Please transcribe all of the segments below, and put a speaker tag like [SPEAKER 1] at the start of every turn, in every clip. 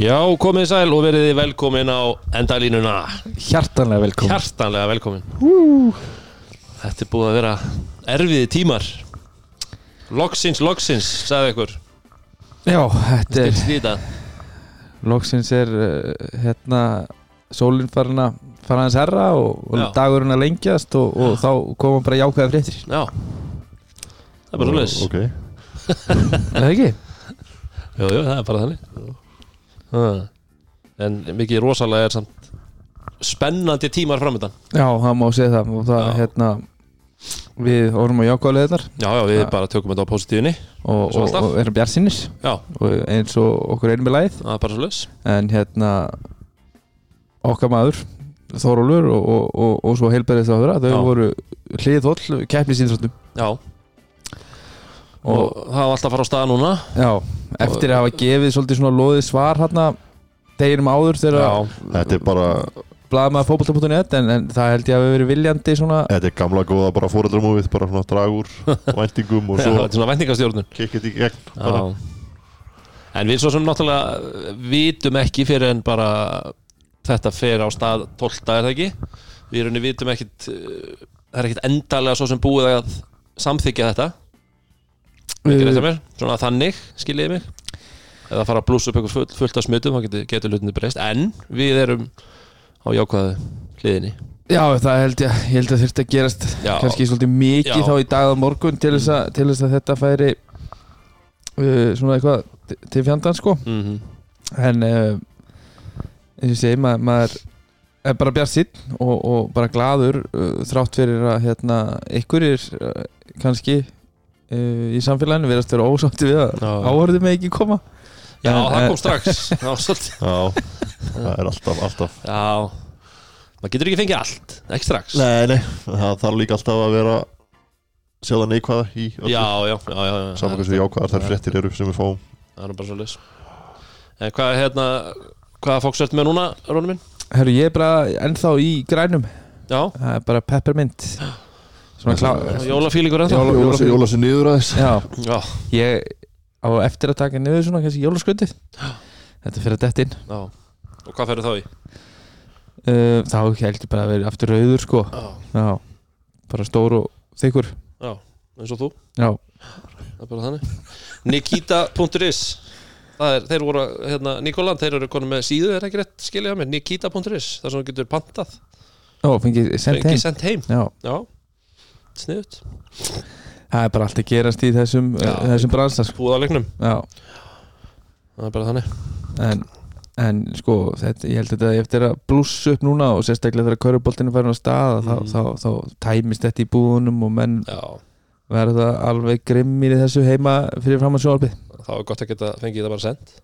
[SPEAKER 1] Já, komið sæl og verið velkomin á endalínuna.
[SPEAKER 2] Hjartanlega velkomin.
[SPEAKER 1] Hjartanlega velkomin. Þetta er búið að vera erfiði tímar. Loksins, loksins, sagði ykkur
[SPEAKER 2] Já, þetta er
[SPEAKER 1] þetta
[SPEAKER 2] Loksins er uh, hérna Sólinn farin að fara hans herra og, og dagurinn að lengjast og, og þá koma bara jákvæða fréttir.
[SPEAKER 1] Já. Það er bara svoleiðis.
[SPEAKER 3] Ok,
[SPEAKER 2] Er það ekki?
[SPEAKER 1] Jú, jú, það er bara þannig Ha. En mikið rosalega er samt spennandi tímar framöndan
[SPEAKER 2] Já, það má segja það. Það hérna við vorum á jákvæðleðnar
[SPEAKER 1] Já, já, við
[SPEAKER 2] Já.
[SPEAKER 1] bara tökum þetta á positífinni
[SPEAKER 2] og, og, og erum og eins og okkur erum með læð
[SPEAKER 1] það
[SPEAKER 2] en hérna okkar maður Þórólfur og, og, og, og svo heilberðið þáður þau
[SPEAKER 1] Já.
[SPEAKER 2] voru hliðhóll keppnisýnþróttum
[SPEAKER 1] Já Og það var alltaf að fara á stað núna.
[SPEAKER 2] Já, eftir að hafa gefið svolítið svona loðið svar hérna deginum áður þegar
[SPEAKER 3] þetta er bara
[SPEAKER 2] blaða maður fótbolta.net en, en það held ég að við verið viljandi svona
[SPEAKER 3] Þetta er gamla góða bara fóreldramófið bara svona draga úr væntingum og
[SPEAKER 1] Já,
[SPEAKER 3] svo
[SPEAKER 1] þetta er svona vendingastjórnun
[SPEAKER 3] kikkið í gegn bara.
[SPEAKER 1] En við svo sem náttúrulega vitum ekki fyrir en bara þetta fer á stað 12. er það ekki? Við erum vitum ekkit uh, það er ekkit endalega svo sem búið að samþykja þetta mér, svona þannig skiljiði mig. Eða fara að blúsa upp full, fullt af smutum þá getur, getur hlutinni breyst. En við erum á jákvæðu hliðinni.
[SPEAKER 2] Já, það held ég, ég held að þurfti að gerast
[SPEAKER 1] Já.
[SPEAKER 2] kannski svolítið mikið
[SPEAKER 1] Já.
[SPEAKER 2] þá í dag og morgun til þess að, til þess að þetta færi uh, svona eitthvað til- fjandan sko.
[SPEAKER 1] Mm
[SPEAKER 2] en uh, eins og segi, ma maður er bara bjart sitt og, og bara gladur uh, þrátt fyrir að hérna, ykkur er uh, kannski uh, í samfélaginu verðast vera ósátti við að
[SPEAKER 1] Já.
[SPEAKER 2] áhörðu með ekki koma.
[SPEAKER 1] Já,
[SPEAKER 2] En-
[SPEAKER 1] það kom strax. Já,
[SPEAKER 3] Já, það er alltaf, alltaf.
[SPEAKER 1] Já, maður getur ekki fengið allt, ekki strax.
[SPEAKER 3] Nei, nei, það þarf líka alltaf að vera sjá það neikvæða í öllu.
[SPEAKER 1] Já, já, já, já, já.
[SPEAKER 3] Saman hversu jákvæðar þær fréttir eru sem við fáum.
[SPEAKER 1] Það er bara svo En hvað er hérna, hvaða fóks ertu með núna, Rónu minn?
[SPEAKER 2] Herru, ég er bara ennþá í grænum.
[SPEAKER 1] Já,
[SPEAKER 2] það er bara peppermint klá
[SPEAKER 1] jólafílingur ennþá.
[SPEAKER 2] Jóla-
[SPEAKER 3] Jóla, jóla sér niður aðeins.
[SPEAKER 2] Já,
[SPEAKER 1] Já,
[SPEAKER 2] ég á eftir að taka niður svona kannski jólasköndið þetta fyrir að detta inn.
[SPEAKER 1] Já. Og hvað ferðu þá í?
[SPEAKER 2] uh, þá heldur bara að vera aftur rauður sko.
[SPEAKER 1] Já,
[SPEAKER 2] Já, bara stór og þykkur.
[SPEAKER 1] Já, eins og þú.
[SPEAKER 2] Já,
[SPEAKER 1] Það er bara þannig. Nikita.is er, þeir voru, hérna, Nikoland, þeir eru konum með síðu, er ekki rétt skilja með Nikita.is, þar sem þú getur pantað.
[SPEAKER 2] Ó, fengið sendt heim.
[SPEAKER 1] sendt heim.
[SPEAKER 2] Já,
[SPEAKER 1] Já, sniðut
[SPEAKER 2] það er bara allt að gerast í þessum, uh, þessum bransas
[SPEAKER 1] Búðalegnum,
[SPEAKER 2] Já,
[SPEAKER 1] það er bara þannig.
[SPEAKER 2] En, en sko þetta, ég held að þetta eftir að blússa upp núna og sérstaklega þegar köruboltinu færin á stað
[SPEAKER 1] Mm.
[SPEAKER 2] þá, þá, þá tæmist þetta í búðunum og menn
[SPEAKER 1] Já,
[SPEAKER 2] verða alveg grimmir í þessu heima fyrir fram að sjónalpið
[SPEAKER 1] þá er gott að geta fengið það bara sendt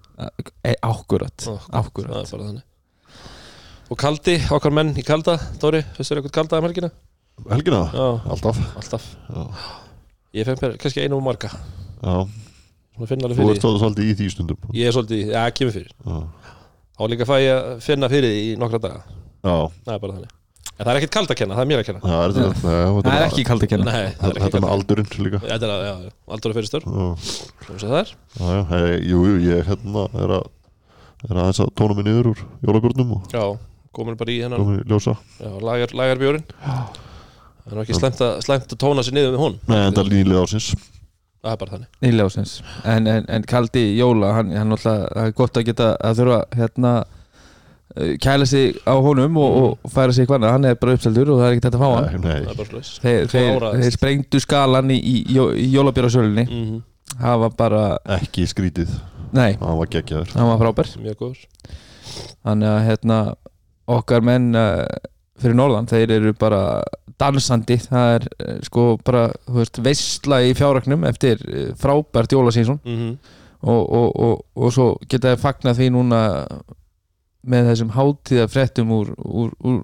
[SPEAKER 2] Ákkurat,
[SPEAKER 1] Já,
[SPEAKER 2] ákkurat
[SPEAKER 1] Það er bara þannig. Og Kaldi, okkar menn í Kalda Dóri, veistu þér eitthvað Kalda um helgina?
[SPEAKER 3] Helgina,
[SPEAKER 1] Já,
[SPEAKER 3] alltaf?
[SPEAKER 1] Alltaf.
[SPEAKER 3] Já,
[SPEAKER 1] Ég fengi mér kannski einu og marga.
[SPEAKER 3] Já.
[SPEAKER 1] Svona finna alveg
[SPEAKER 3] þú
[SPEAKER 1] fyrir
[SPEAKER 3] ert svolítið svolítið í því stundum.
[SPEAKER 1] Ég er svolítið, já, kemur fyrir.
[SPEAKER 3] Já,
[SPEAKER 1] Þá líka fæ ég að finna fyrir því í nokkra daga.
[SPEAKER 3] Já.
[SPEAKER 1] Það er bara þannig. En það er ekkert Kalda að kenna, það er mér að kenna.
[SPEAKER 3] Það er þetta nei,
[SPEAKER 2] Það er ekki kald að kenna.
[SPEAKER 1] Nei, það er ekki
[SPEAKER 3] þetta með aldurinn líka.
[SPEAKER 1] Þetta er að, já, já, aldur að fyrir stör
[SPEAKER 3] Já,
[SPEAKER 1] Svona sem það er
[SPEAKER 3] já, já, hey, jú, jú, ég hérna er að er aðeins að tóna mig niður úr jólagurnum og
[SPEAKER 1] Já, komin bara í hennan
[SPEAKER 3] komin í ljósa.
[SPEAKER 1] Já, lagar, lagar bjórin Það er ekki slæmt að, slæmt að tóna sér niður með hún.
[SPEAKER 3] Nei, en það er línlið ásins
[SPEAKER 1] Það er bara þannig.
[SPEAKER 2] Í ljósins en, en, en kaldi jóla hann, hann náttúrulega, það er gott að geta að þurfa hérna uh, kæla sig á honum og, og færa sig hvernig hann er bara uppseldur og það er ekki þetta að fá hann.
[SPEAKER 3] Nei,
[SPEAKER 1] Það
[SPEAKER 3] nei,
[SPEAKER 1] er
[SPEAKER 2] þeir, þeir, þeir sprengdu skalan í, í, jó- í jólabjörasölinni
[SPEAKER 1] mm -hmm.
[SPEAKER 2] það var bara,
[SPEAKER 3] ekki skrítið.
[SPEAKER 2] Nei,
[SPEAKER 3] hann var geggjaður.
[SPEAKER 2] Það var frábær.
[SPEAKER 1] Mjög góður.
[SPEAKER 2] Þannig að hérna okkar menn uh, fyrir norðan, þeir eru bara dansandi, það er uh, sko bara, þú veist, veistla í fjárragnum eftir uh, frábært jólasínsson
[SPEAKER 1] mm -hmm.
[SPEAKER 2] og, og, og, og svo geta þið fagnað því núna með þessum hátíða fréttum úr, úr, úr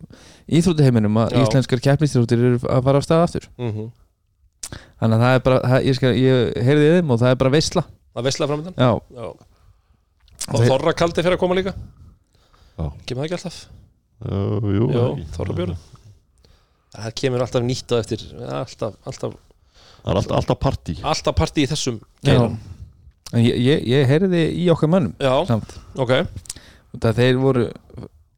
[SPEAKER 2] íþróttaheiminum að
[SPEAKER 1] Já.
[SPEAKER 2] íslenskar keppnistróttir eru að fara af stað aftur
[SPEAKER 1] Mm
[SPEAKER 2] þannig að það er bara, það, ég, skal, ég heyrði í þeim og það er bara veistla
[SPEAKER 1] Það veistlega framöndan Og Þorra kaldi fyrir að koma líka
[SPEAKER 3] Já.
[SPEAKER 1] Kemur það ekki alltaf?
[SPEAKER 3] Jú, jú,
[SPEAKER 1] Já,
[SPEAKER 3] ekki.
[SPEAKER 1] Þorra björn. Það kemur alltaf nýtt á eftir Alltaf, alltaf,
[SPEAKER 3] Það er alltaf, alltaf partí.
[SPEAKER 1] alltaf partí í þessum
[SPEAKER 2] já.
[SPEAKER 1] geirum.
[SPEAKER 2] En ég, ég, ég heyrði í okkar mönnum
[SPEAKER 1] Já,
[SPEAKER 2] samt.
[SPEAKER 1] ok.
[SPEAKER 2] Það þeir voru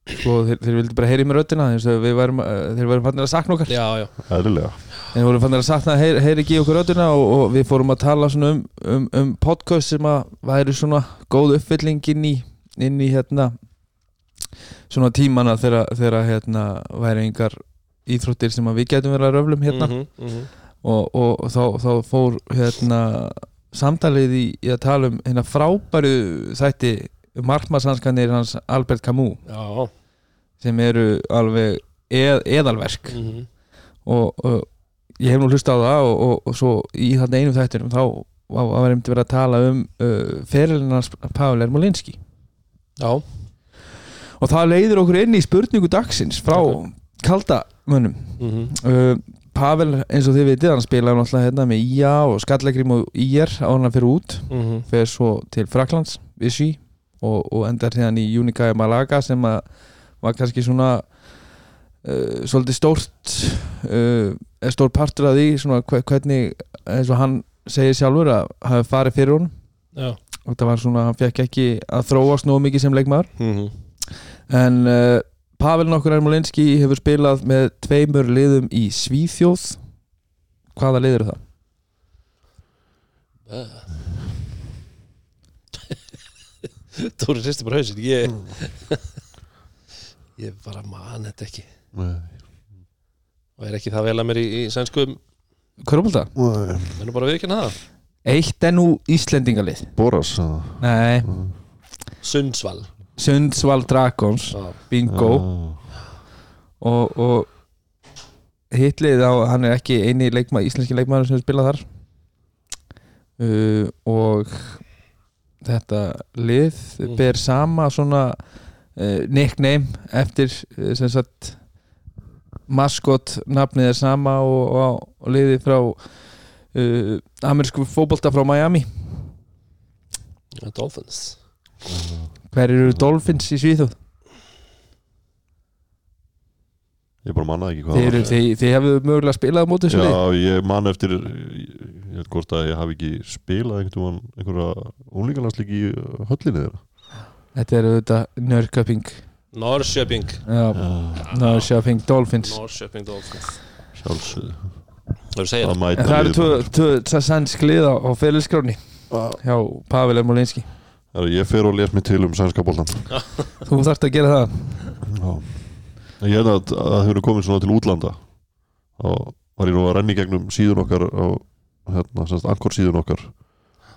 [SPEAKER 2] sko, þeir, þeir vildi bara heyri með að við værum, eh, þeir værum fannir að sakna okkar.
[SPEAKER 1] Já, já,
[SPEAKER 3] eðlilega.
[SPEAKER 2] Þeir voru fannir að sakna að heyri, heyri ekki í okkur röddina og, og við fórum að tala um, um, um podcast sem að væri svona góð uppfylling inn í, inn í hérna svona tímana þegar, hérna væri engar íþróttir sem við getum verið að röflum hérna.
[SPEAKER 1] Mhm, mhm.
[SPEAKER 2] og, og, og þá, þá fór hérna samtalið í, í að tala um hérna frábæru þætti markmannshanskanir hans Albert Camus.
[SPEAKER 1] Já,
[SPEAKER 2] sem eru alveg eð, eðalverk.
[SPEAKER 1] Mhm.
[SPEAKER 2] og, og ég hef nú hlust á það og, og, og svo í þarna einum þættinum þá var, einmitt verið að tala um uh, fyrirlinans Pavel Ermolinski.
[SPEAKER 1] Já,
[SPEAKER 2] og það leiðir okkur inn í spurningu dagsins frá
[SPEAKER 1] Ok.
[SPEAKER 2] kaldamönnum
[SPEAKER 1] mhm,
[SPEAKER 2] uh, Pavel eins og þið vitið hann spilaði náttúrulega hérna með IA og Skallagrim og IR á hann fyrir út.
[SPEAKER 1] Mhm.
[SPEAKER 2] Fer svo til Fraklands Vichy og, og endar hérna í Unica Malaga sem að var kannski svona uh, svolítið stórt uh, stór partur af því svona hve- hvernig eins og hann segir sjálfur að hafi farið fyrir honum.
[SPEAKER 1] Já,
[SPEAKER 2] og það var svona, hann fekk ekki að þróast nóg mikið sem leikmaður.
[SPEAKER 1] Mhm
[SPEAKER 2] en uh, Pavel nokkur Ermolinski hefur spilað með tveimur liðum í Svíþjóð hvaða lið eru það?
[SPEAKER 1] Dóri hristi bara hausinn Ég Ég bara man þetta ekki
[SPEAKER 3] Nei.
[SPEAKER 1] Og er ekki það vel að mér í, í sænskum
[SPEAKER 2] Körbólta?
[SPEAKER 3] Nei.
[SPEAKER 1] Mennu bara viðkynna það
[SPEAKER 2] Eitt er nú Íslendingalið
[SPEAKER 3] Boras?
[SPEAKER 2] Nei,
[SPEAKER 1] Sundsvall
[SPEAKER 2] Sundsvall Dragons Bingo. Og, og hitlið á, hann er ekki eini leikma, íslenski leikmaður sem spila þar. Uh, og þetta lið
[SPEAKER 1] Mm.
[SPEAKER 2] ber sama svona uh, nickname eftir uh, sem sagt maskot nafnið er sama og, og, og liðið frá uh, amerísku fótbolta frá Miami.
[SPEAKER 1] Dolphins
[SPEAKER 2] hver eru Dolphins í Svíþjóð?
[SPEAKER 3] Ég bara manna ekki hvað það
[SPEAKER 2] eru,
[SPEAKER 3] var.
[SPEAKER 2] þið, þið hefðu mögulega spilað á móti þessu lið
[SPEAKER 3] Já, ég man eftir ég, veit hvort að ég hafi ekki spilað einhvern einhverja unlingarlandslík í höllinni þeirra.
[SPEAKER 2] Þetta er auðvitað Nörköping.
[SPEAKER 1] Norrköping.
[SPEAKER 2] Já, Nörköping Dolphins.
[SPEAKER 1] Norrköping Dolphins.
[SPEAKER 3] Sjálfsögðu. Það
[SPEAKER 1] það
[SPEAKER 3] mæta
[SPEAKER 2] En það eru tvö, sænsk lið á, á fyrirskráni hjá Pavel Ermolinski
[SPEAKER 3] Ég fer og les mér til um sænska boltan
[SPEAKER 2] Þú þarft að gera það.
[SPEAKER 3] Já. Ég held að að það hefur komið svona til útlanda. Þá var ég nú að renni gegnum síðun okkar á hérna, semst, ankor síðun okkar.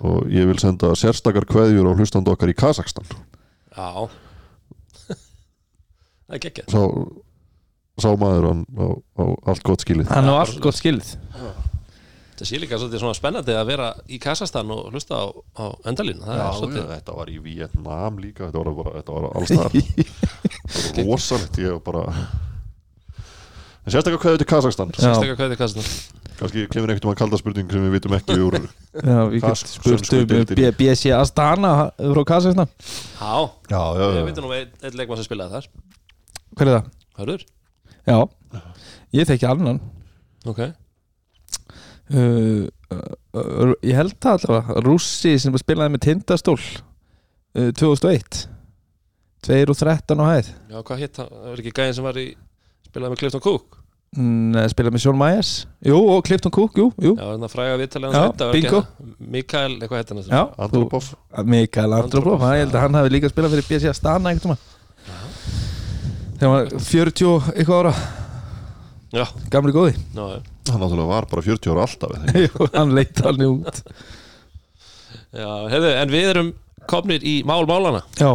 [SPEAKER 3] Og ég vil senda sérstakar kveðjur á hlustandi okkar í Kazakstan
[SPEAKER 1] Já. Það er geggja
[SPEAKER 3] sá, sá maður hann á, á allt gott skilið.
[SPEAKER 2] Hann á allt gott skilið
[SPEAKER 1] Það sé líka svolítið svona spennandi að vera í Kassastan og hlusta á, á endalínu Það
[SPEAKER 3] Já,
[SPEAKER 1] er
[SPEAKER 3] já,
[SPEAKER 1] svolítið
[SPEAKER 3] þetta var í Vietnam líka þetta var bara, þetta var alls þar þetta var rosalegt ég var bara en sérstaklega kveðið til Kazakstan
[SPEAKER 2] Já.
[SPEAKER 1] Sérstaklega hvað er Kassastan
[SPEAKER 3] kannski kemur einhvern veginn kalda spurning sem við vitum ekki úr
[SPEAKER 2] Já, við
[SPEAKER 3] Kas-
[SPEAKER 2] getum spurt
[SPEAKER 3] sönsku
[SPEAKER 2] um
[SPEAKER 3] deildinni.
[SPEAKER 2] B- BC Astana frá Kazakstan
[SPEAKER 1] Já,
[SPEAKER 3] já, já,
[SPEAKER 1] ég
[SPEAKER 3] já.
[SPEAKER 1] veit nú einn ein leikmann sem spilaði þar
[SPEAKER 2] Hver er það?
[SPEAKER 1] Hörður?
[SPEAKER 2] Já, ég þekki annan
[SPEAKER 1] Ok
[SPEAKER 2] uh, uh, Ég held það allavega Rússi sem spilaði með tindastól uh, 2001 2 og 13 á hæð.
[SPEAKER 1] Já, hvað hitt það? Það var ekki gæðin sem var í spilaði með Clifton Cook?
[SPEAKER 2] Mm, spilaði með Sean Myers. Jú, og Clifton Cook, jú, jú.
[SPEAKER 1] Já, þannig að fræga
[SPEAKER 2] bingo.
[SPEAKER 1] Mikael, eitthvað heit hann
[SPEAKER 2] Já,
[SPEAKER 3] Andropov.
[SPEAKER 2] Mikael Andropov, ég held að hann hafi líka spilað fyrir BC Astana einhvern tímann. Þegar hann var 40 og eitthvað ára gamli góði.
[SPEAKER 1] Já,
[SPEAKER 3] hann náttúrulega var bara 40 ára alltaf?
[SPEAKER 2] Jú, hann leitt hann út.
[SPEAKER 1] Já hefðu, en við erum komnir í mál málana
[SPEAKER 2] Já,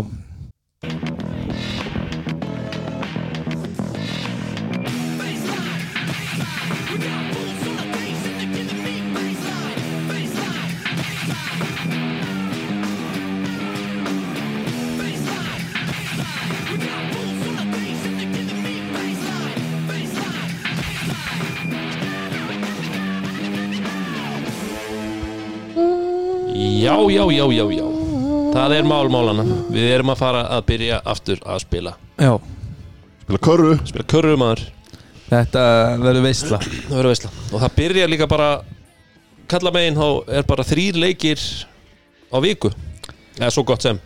[SPEAKER 1] Já, já, já, já, já. Það er mál málana Við erum að fara að byrja aftur að spila.
[SPEAKER 2] Já.
[SPEAKER 3] Spila körru
[SPEAKER 1] Spila körrumaður
[SPEAKER 2] Þetta verður veistla
[SPEAKER 1] Það verður veistla Og það byrja líka bara Kalla megin þá er bara þrýr leikir Á viku. Eða svo gott sem.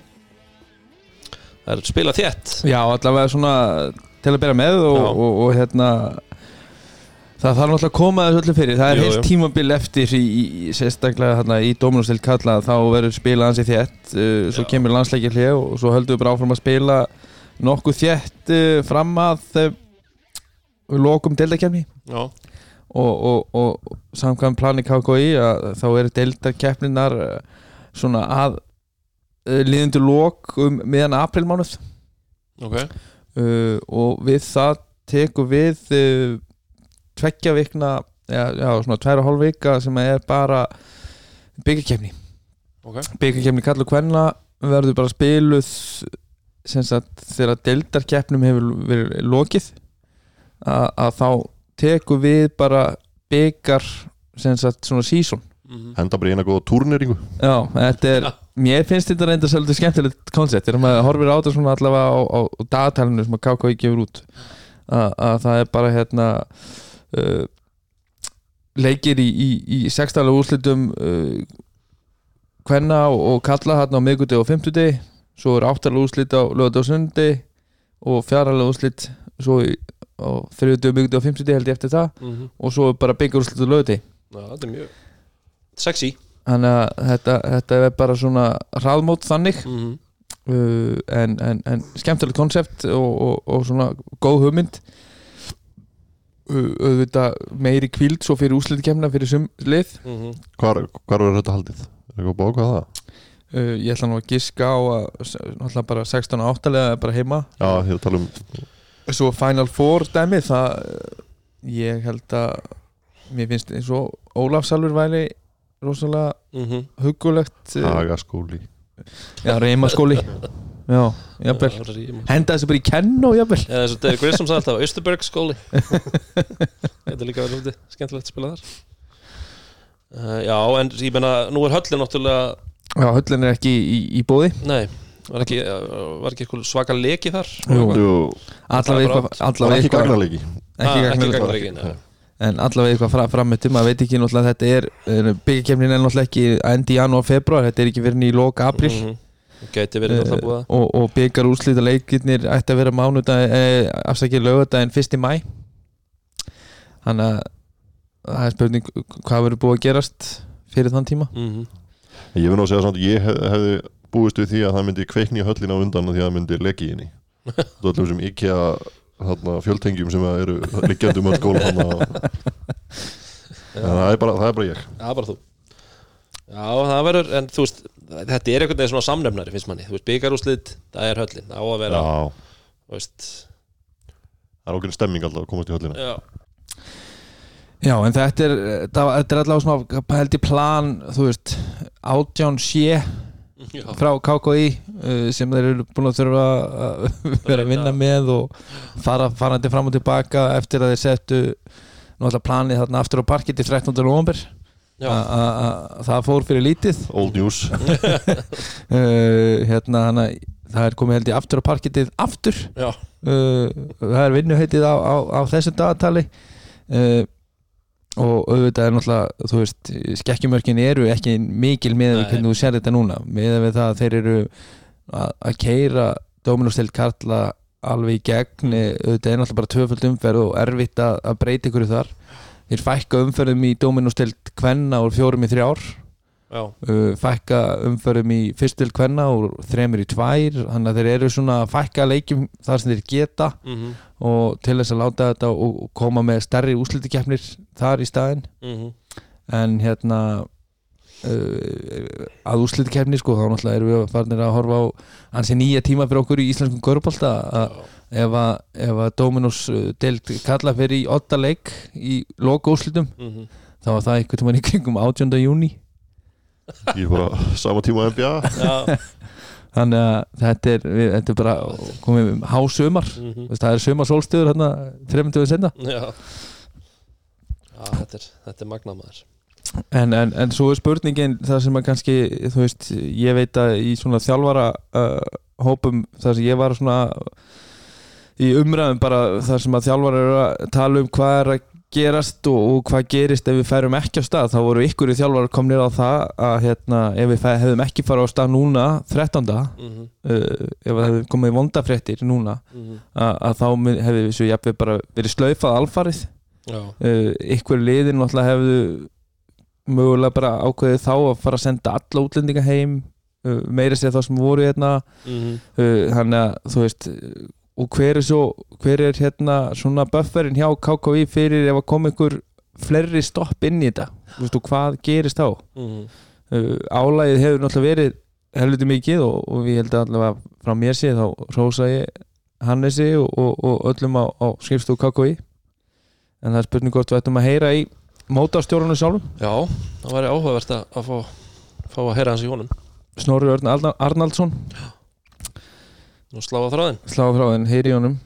[SPEAKER 1] Það er spila þétt.
[SPEAKER 2] Já, allavega svona til að bera með og,
[SPEAKER 1] Já.
[SPEAKER 2] og, og, hérna það þarf náttúrulega að koma þessu öllu fyrir. Það er heilt tímabil eftir í, í, í sérstaklega hérna, í Dominustil kalla þá verður spilað hansi þétt uh, svo
[SPEAKER 1] Já.
[SPEAKER 2] kemur landsleikir hlið og svo höldum við bara áfram að spila nokkuð þétt uh, fram að uh, lokum deildakefni
[SPEAKER 1] Já,
[SPEAKER 2] og, og, og samkvæm plani KKI að þá eru deildakeppninar uh, svona að uh, liðundu lok um meðan aprilmánuð
[SPEAKER 1] ok.
[SPEAKER 2] Uh, og við það tekum við tveggja vikna já, já, svona tvær og hálf vika sem er bara byggjarkefni
[SPEAKER 1] Ok,
[SPEAKER 2] byggjarkefni kall og kvenna verður bara spiluð sem sagt þegar deildarkeppnum hefur verið lokið að, að þá tekum við bara sagt svona season.
[SPEAKER 1] Mhm.
[SPEAKER 3] henda bara í eina góða turneringu.
[SPEAKER 2] Já, þetta er, mér finnst þetta reynda svolítið skemmtilegt koncept þegar maður horfir á þetta svona allavega á, á, á dagatælinu sem að KKI gefur út að, að það er bara hérna uh, leikir í, í, í sextalega úrslitum uh, kvenna og, og kalla hérna á miðguti og fimmtudegi. Svo er áttalega úrslit á lögði og sundi og fjaralega úrslit svo í, á þriðutu miðguti og fimmtudegi held ég eftir það.
[SPEAKER 1] Mhm.
[SPEAKER 2] og svo er bara byggur úrslit á lögði
[SPEAKER 1] Já, þetta er mjög sexy.
[SPEAKER 2] Þannig að þetta, þetta er bara svona hraðmót þannig.
[SPEAKER 1] Mhm.
[SPEAKER 2] uh, en, en, en skemmtilegt konsept og, og, og svona góð hugmynd auðvitað meiri kvíld svo fyrir úslitkemna fyrir sum lið
[SPEAKER 1] Mhm.
[SPEAKER 3] hvar, hvar verður þetta haldið? er eitthvað búið ákvað það?
[SPEAKER 2] uh, ég ætla nú að giska á að náttúrulega bara 16 og 8 lega bara heima
[SPEAKER 3] já, ég að tala um
[SPEAKER 2] svo Final Four dæmi það uh, ég held að mér finnst eins og Ólafsalur væri rosalega
[SPEAKER 1] Mhm.
[SPEAKER 2] hugulegt uh,
[SPEAKER 3] hagaskóli
[SPEAKER 2] já, reymaskóli já, jafnvel.
[SPEAKER 1] Já,
[SPEAKER 2] henda þessu bara í kenn og jafnvel.
[SPEAKER 1] Eða eins og Derek Grissom sagði alltaf Österberg skóli Þetta er líka verið hluti Skemmtilegt að spila þar. Uh, Já, en ég meina Nú er höllin náttúrulega
[SPEAKER 2] já, höllin er ekki í, í bóði
[SPEAKER 1] Nei, var ekki, uh, var ekki svaka leki þar?
[SPEAKER 2] Jú. Allavega eitthvað
[SPEAKER 3] ekki
[SPEAKER 1] Ah,
[SPEAKER 2] ekki gagnlega
[SPEAKER 1] gagnarleiki, nei.
[SPEAKER 2] en allavega eitthvað fra, framöttum maður veit ekki náttúrulega að þetta er byggjakefnin er náttúrulega ekki að endi í janúar februar þetta er ekki verið í loka april
[SPEAKER 1] Mhm. Gæti verið náttúrulega búið að
[SPEAKER 2] og, og byggar úrslita leikirnir ætti að vera mánudag eh, afsakið lögadaginn 1. mæ þannig að það er spurning hvað verður búið að gerast fyrir þann tíma
[SPEAKER 1] Mhm.
[SPEAKER 3] ég vil nú segja samt ég hef, hefði búist við því að það myndi kveikni í höllina á undan og því að það myndi leki í henni þú ætlum sem ekki að þarna, fjöldtengjum sem eru liggjandi um öll. En það er bara, það er ég
[SPEAKER 1] bara þú Já, það verður, en þú veist Þetta er einhvern veginn svona samnefnari, finnst manni. Þú veist, byggarúslið, það er höllin Það á að vera,
[SPEAKER 3] Já,
[SPEAKER 1] þú veist.
[SPEAKER 3] Það er okkur stemming alltaf að komast í höllina.
[SPEAKER 1] Já,
[SPEAKER 2] Já, en þetta er, þetta er allavega svona held í plan, þú veist átján sé
[SPEAKER 1] já,
[SPEAKER 2] frá KKI uh, sem þeir eru búin að þurfa að vera að vinna. með og fara farandi fram og tilbaka eftir að þeir settu náttúrulega planið þarna aftur á parkið til 13. november það fór fyrir lítið.
[SPEAKER 3] Old news.
[SPEAKER 2] Uh, hérna hana, það er komið held í aftur á parkið aftur. Uh, það er vinnuheitið á, á, á þessu dagatali uh, og auðvitað er náttúrulega þú veist, skekkjumörkin eru ekki mikil með við
[SPEAKER 1] Nei.
[SPEAKER 2] hvernig þú sér þetta núna. Með við það að þeir eru að, að keira Dominostelt Karla alveg í gegn eh, auðvitað er náttúrulega bara tvöföld umferð og erfitt að, að breyta ykkur þar þeir fækka umferðum í Dominostelt Kvenna úr fjórum í þrjár.
[SPEAKER 1] Já.
[SPEAKER 2] uh, fækka umferðum í fyrstil Kvenna úr þremur í tvær. Þannig að þeir eru svona að fækka leikjum þar sem þeir geta.
[SPEAKER 1] Mm
[SPEAKER 2] og til þess að láta þetta og og koma með stærri úslitikeppnir þar í staðinn.
[SPEAKER 1] -hmm.
[SPEAKER 2] en hérna uh, að úslitikeppni sko þá náttúrulega erum við farinir að horfa á ansi nýja tíma fyrir okkur í íslenskum körbólta að ef að, ef að Dominos uh, deild kalla fyrir í 8 leik í loka úslitum
[SPEAKER 1] Mm
[SPEAKER 2] þá var það einhvern tímann í kringum 18. júni
[SPEAKER 3] Ég bara sama tíma NBA
[SPEAKER 1] Já,
[SPEAKER 2] þannig að þetta er, við, þetta er bara komið hásumar.
[SPEAKER 1] Mm
[SPEAKER 2] það er sumar sólstöður hérna þreymum dögum senna
[SPEAKER 1] já. já þetta, er, þetta er magnað maður
[SPEAKER 2] En, en, en svo er spurningin það sem að kannski, þú veist, ég veit að í svona þjálfara uh, hópum þar sem ég var svona í umræðum bara þar sem að þjálfara eru að tala um hvað er að gerast og, og hvað gerist ef við færum ekki á stað þá voru ykkur í þjálfar komnir á það að hérna, ef við fæ, hefðum ekki farið á stað núna 13.
[SPEAKER 1] mm -hmm.
[SPEAKER 2] Uh, ef það hefði komið vondafréttir núna
[SPEAKER 1] Mhm.
[SPEAKER 2] að, að þá hefði við svo jafnveg bara verið slaufað alfarið uh, ykkur liðin náttúrulega hefðu mögulega bara ákveðið þá að fara að senda alla útlendinga heim uh, meira sér þá sem voru hérna.
[SPEAKER 1] Mm
[SPEAKER 2] uh, þannig að þú veist uh, og hver er svo, hver er hérna svona bufferin hjá KKV fyrir ef að koma ykkur fleiri stopp inn í þetta? Og hvað gerist þá?
[SPEAKER 1] -hmm.
[SPEAKER 2] uh, álægið hefur náttúrulega verið helviti mikið og, og ég held að allavega frá mér séð þá rósa ég Hannesi og, og, og öllum á, á skrifstofu KKI en það er spurning hvort við ættum að heyra í mótarstjórunum sjálfum?
[SPEAKER 1] Já, það væri áhugavert að, að fá, fá að heyra hans í honum.
[SPEAKER 2] Snorri Örn Arna- Arnaldsson?
[SPEAKER 1] Og slá á þráðin
[SPEAKER 2] slá frá þenn, heyri í honum.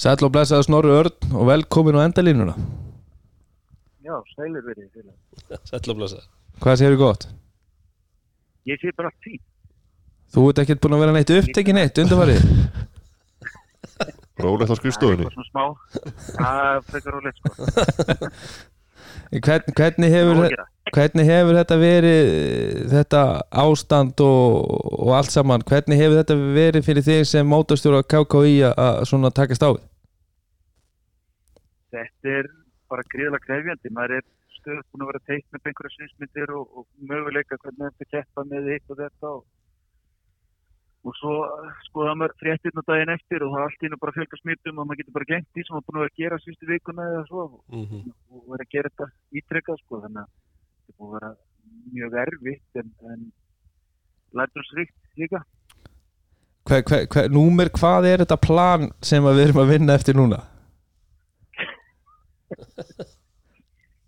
[SPEAKER 2] Sæll og blessaði Snorri Örn og velkomin á endalínuna.
[SPEAKER 4] Já, sælir verið.
[SPEAKER 1] Sætla blessa
[SPEAKER 2] Hvað séu gott?
[SPEAKER 4] Ég sé bara fínt.
[SPEAKER 2] Þú ert ekkert búin að vera neitt upptekinn eitt undanfarið
[SPEAKER 3] Rólegt á skrifstofunni
[SPEAKER 4] Eitthvað svona smá. Það er frekar rólegt sko.
[SPEAKER 2] Hvern, hvernig, hefur, hvernig hefur þetta verið þetta ástand og, og allt saman hvernig hefur þetta verið fyrir þig sem mótastjóra KKÍ að- að svona takast á við?
[SPEAKER 4] Þetta er bara gríðlega krefjandi. Maður er stöðut búin að vera teitt með einhverja svinsmyndir og, og möguleika hvernig þetta keppa með hitt og þetta og, og svo eh, skoða maður fréttirna daginn eftir og það er allt í nú bara fjölga smittum og maður getur bara gengt því sem maður búin að vera að gera sístu vikuna eða svo
[SPEAKER 1] mm -hmm.
[SPEAKER 4] og vera að gera þetta ítrekkað sko þannig að þetta búin að vera mjög erfitt en, en lætursrikt líka
[SPEAKER 2] Hver, hver, hver, númer, hvað er þetta plan sem við erum að vinna eftir núna?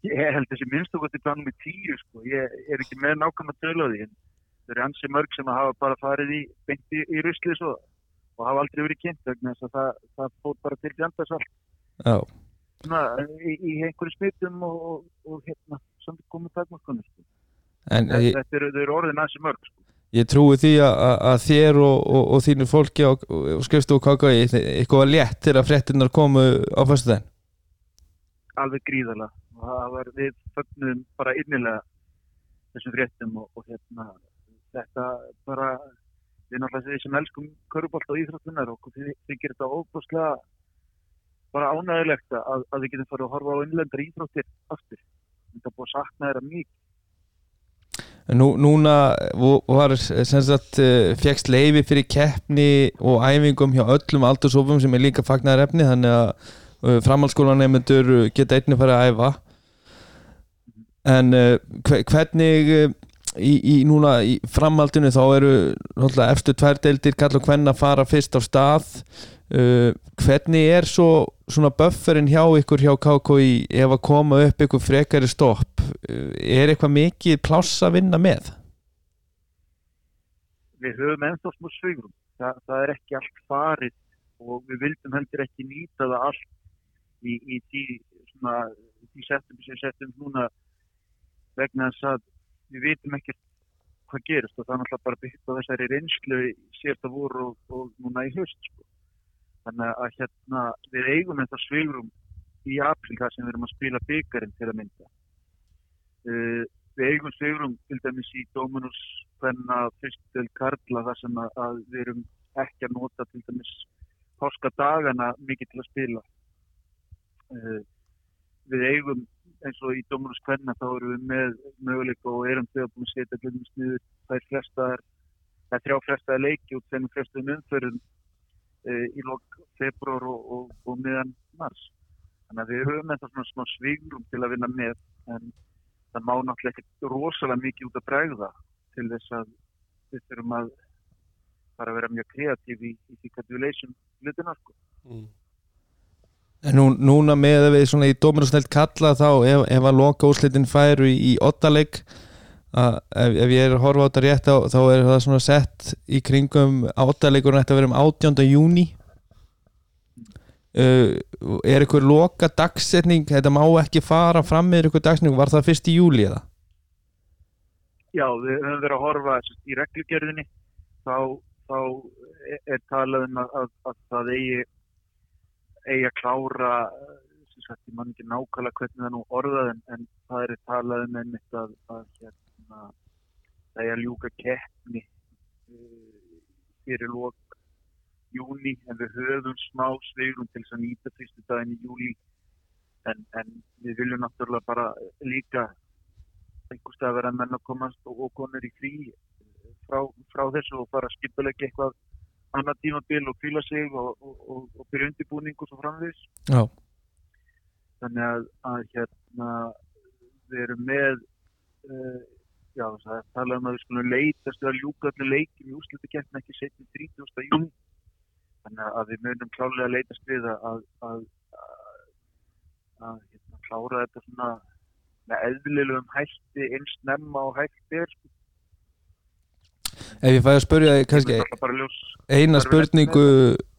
[SPEAKER 4] Ég held þessi minnst okkur til planum í tíu sko. Ég er ekki með nákvæm að tölu á því en það eru ansi mörg sem að hafa bara farið í beint í, ruslið svo og hafa aldrei verið kynnt vegna þess að það, það fór bara til fjandars allt
[SPEAKER 2] Já,
[SPEAKER 4] Svona, í, í einhverju smittum og, og, og hérna samt komið takmarkunni sko.
[SPEAKER 2] en ég,
[SPEAKER 4] Þetta eru, eru orðin ansi mörg sko.
[SPEAKER 2] ég trúi því að, að- þér og, og, og þínu fólki og, og skrifstofu KKÍ eitthvað létt til að fréttinnar komu á fyrstu þenn
[SPEAKER 4] alveg gríðala og það var við fögnum bara innilega þessum fréttum og, og hérna þetta bara við náttúrulega því sem elskum körubólt og íþróttunar og því þykir þetta óbúslega bara ánægilegt að, að við getum farið að horfa á innlendar íþróttir aftur. Þetta búið að sakna þeirra mjög
[SPEAKER 2] Nú, núna var sem sagt fegst leifi fyrir keppni og æfingum hjá öllum aldursófum sem er líka fagnar efni þannig að uh, framhaldsskólanemyndur geta einnig farið að æfa. En uh, hve- hvernig í, í núna í framhaldinu þá eru náttúrulega eftir tvær deildir kall og hvenna fara fyrst á stað. Uh, hvernig er svo svona bufferin hjá ykkur hjá KKI ef að koma upp ykkur frekari stopp? Uh, er eitthvað mikið pláss að vinna með?
[SPEAKER 4] við höfum ennþá smá svigrum Þa, það er ekki allt farið og við vildum heldur ekki nýta það allt í, í því, svona, því settum sem settum núna vegna þess að við vitum ekki hvað gerist og það er náttúrulega bara byggt á þessari reynslu sérsta voru og, og núna í höst sko. þannig að hérna við eigum þetta svigrum í april þar sem við erum að spila byggarinn til að mynda uh, við eigum svigrum til dæmis í Dominus hvenna fyrstul karla þar sem að, að við erum ekki að nota til dæmis páskadagana mikið til að spila uh, við eigum eins og í Dominus hvenna þá erum við með möguleika og erum þegar búin að setja til dæmis niður þær flestaðar það er þrjá flestaðar leiki út sem flestum umförðum uh, í lok februar og, og, og meðan mars þannig að við höfum þetta svona smá svigrum til að vinna með en það má náttúrulega ekki rosalega mikið út að bregða til þess að við þurfum að bara vera mjög kreatív í, í því hvað við leysum hlutina sko.
[SPEAKER 1] mm.
[SPEAKER 2] En nú, núna með að við svona í dómarastælt kalla þá ef, ef að loka úrslitin færu í, í ottaleg ef, ef ég er að horfa á þetta rétt þá, þá er það svona sett í kringum ottalegurinn ætti að vera um 18. júni uh, er ykkur loka dagsetning þetta má ekki fara fram með ykkur dagsetning var það fyrst í júli eða?
[SPEAKER 4] Já, við höfum verið að horfa í reglugerðinni þá, þá er talað um að, að, að það eigi, eigi að klára eh, ég man ekki nákvæmlega hvernig það nú orðað en, en það er talað um einmitt að, að hérna, það eigi að ljúka keppni uh, fyrir lók júni en við höfum smá sveirum til þess að nýta fyrstu daginn í júli en, en við viljum náttúrulega bara líka einhvers stað vera menn að komast og konur í frí frá, frá þessu og bara skipulegja eitthvað annar tímabil og fýla sig og, og, og, og byrja undirbúning og svo framvegis
[SPEAKER 2] Já,
[SPEAKER 4] þannig að, að hérna við erum með uh, já það talað um að við skulum leitast að ljúka allir leikjum í úrslutakeppni ekki setjum 30. jún þannig að við munum klálega leitast við að að, að, að, að hérna, klára þetta svona með eðlilegum hætti eins nefna og hætti er sko.
[SPEAKER 2] Ef ég fæði að spyrja þig kannski eina spurningu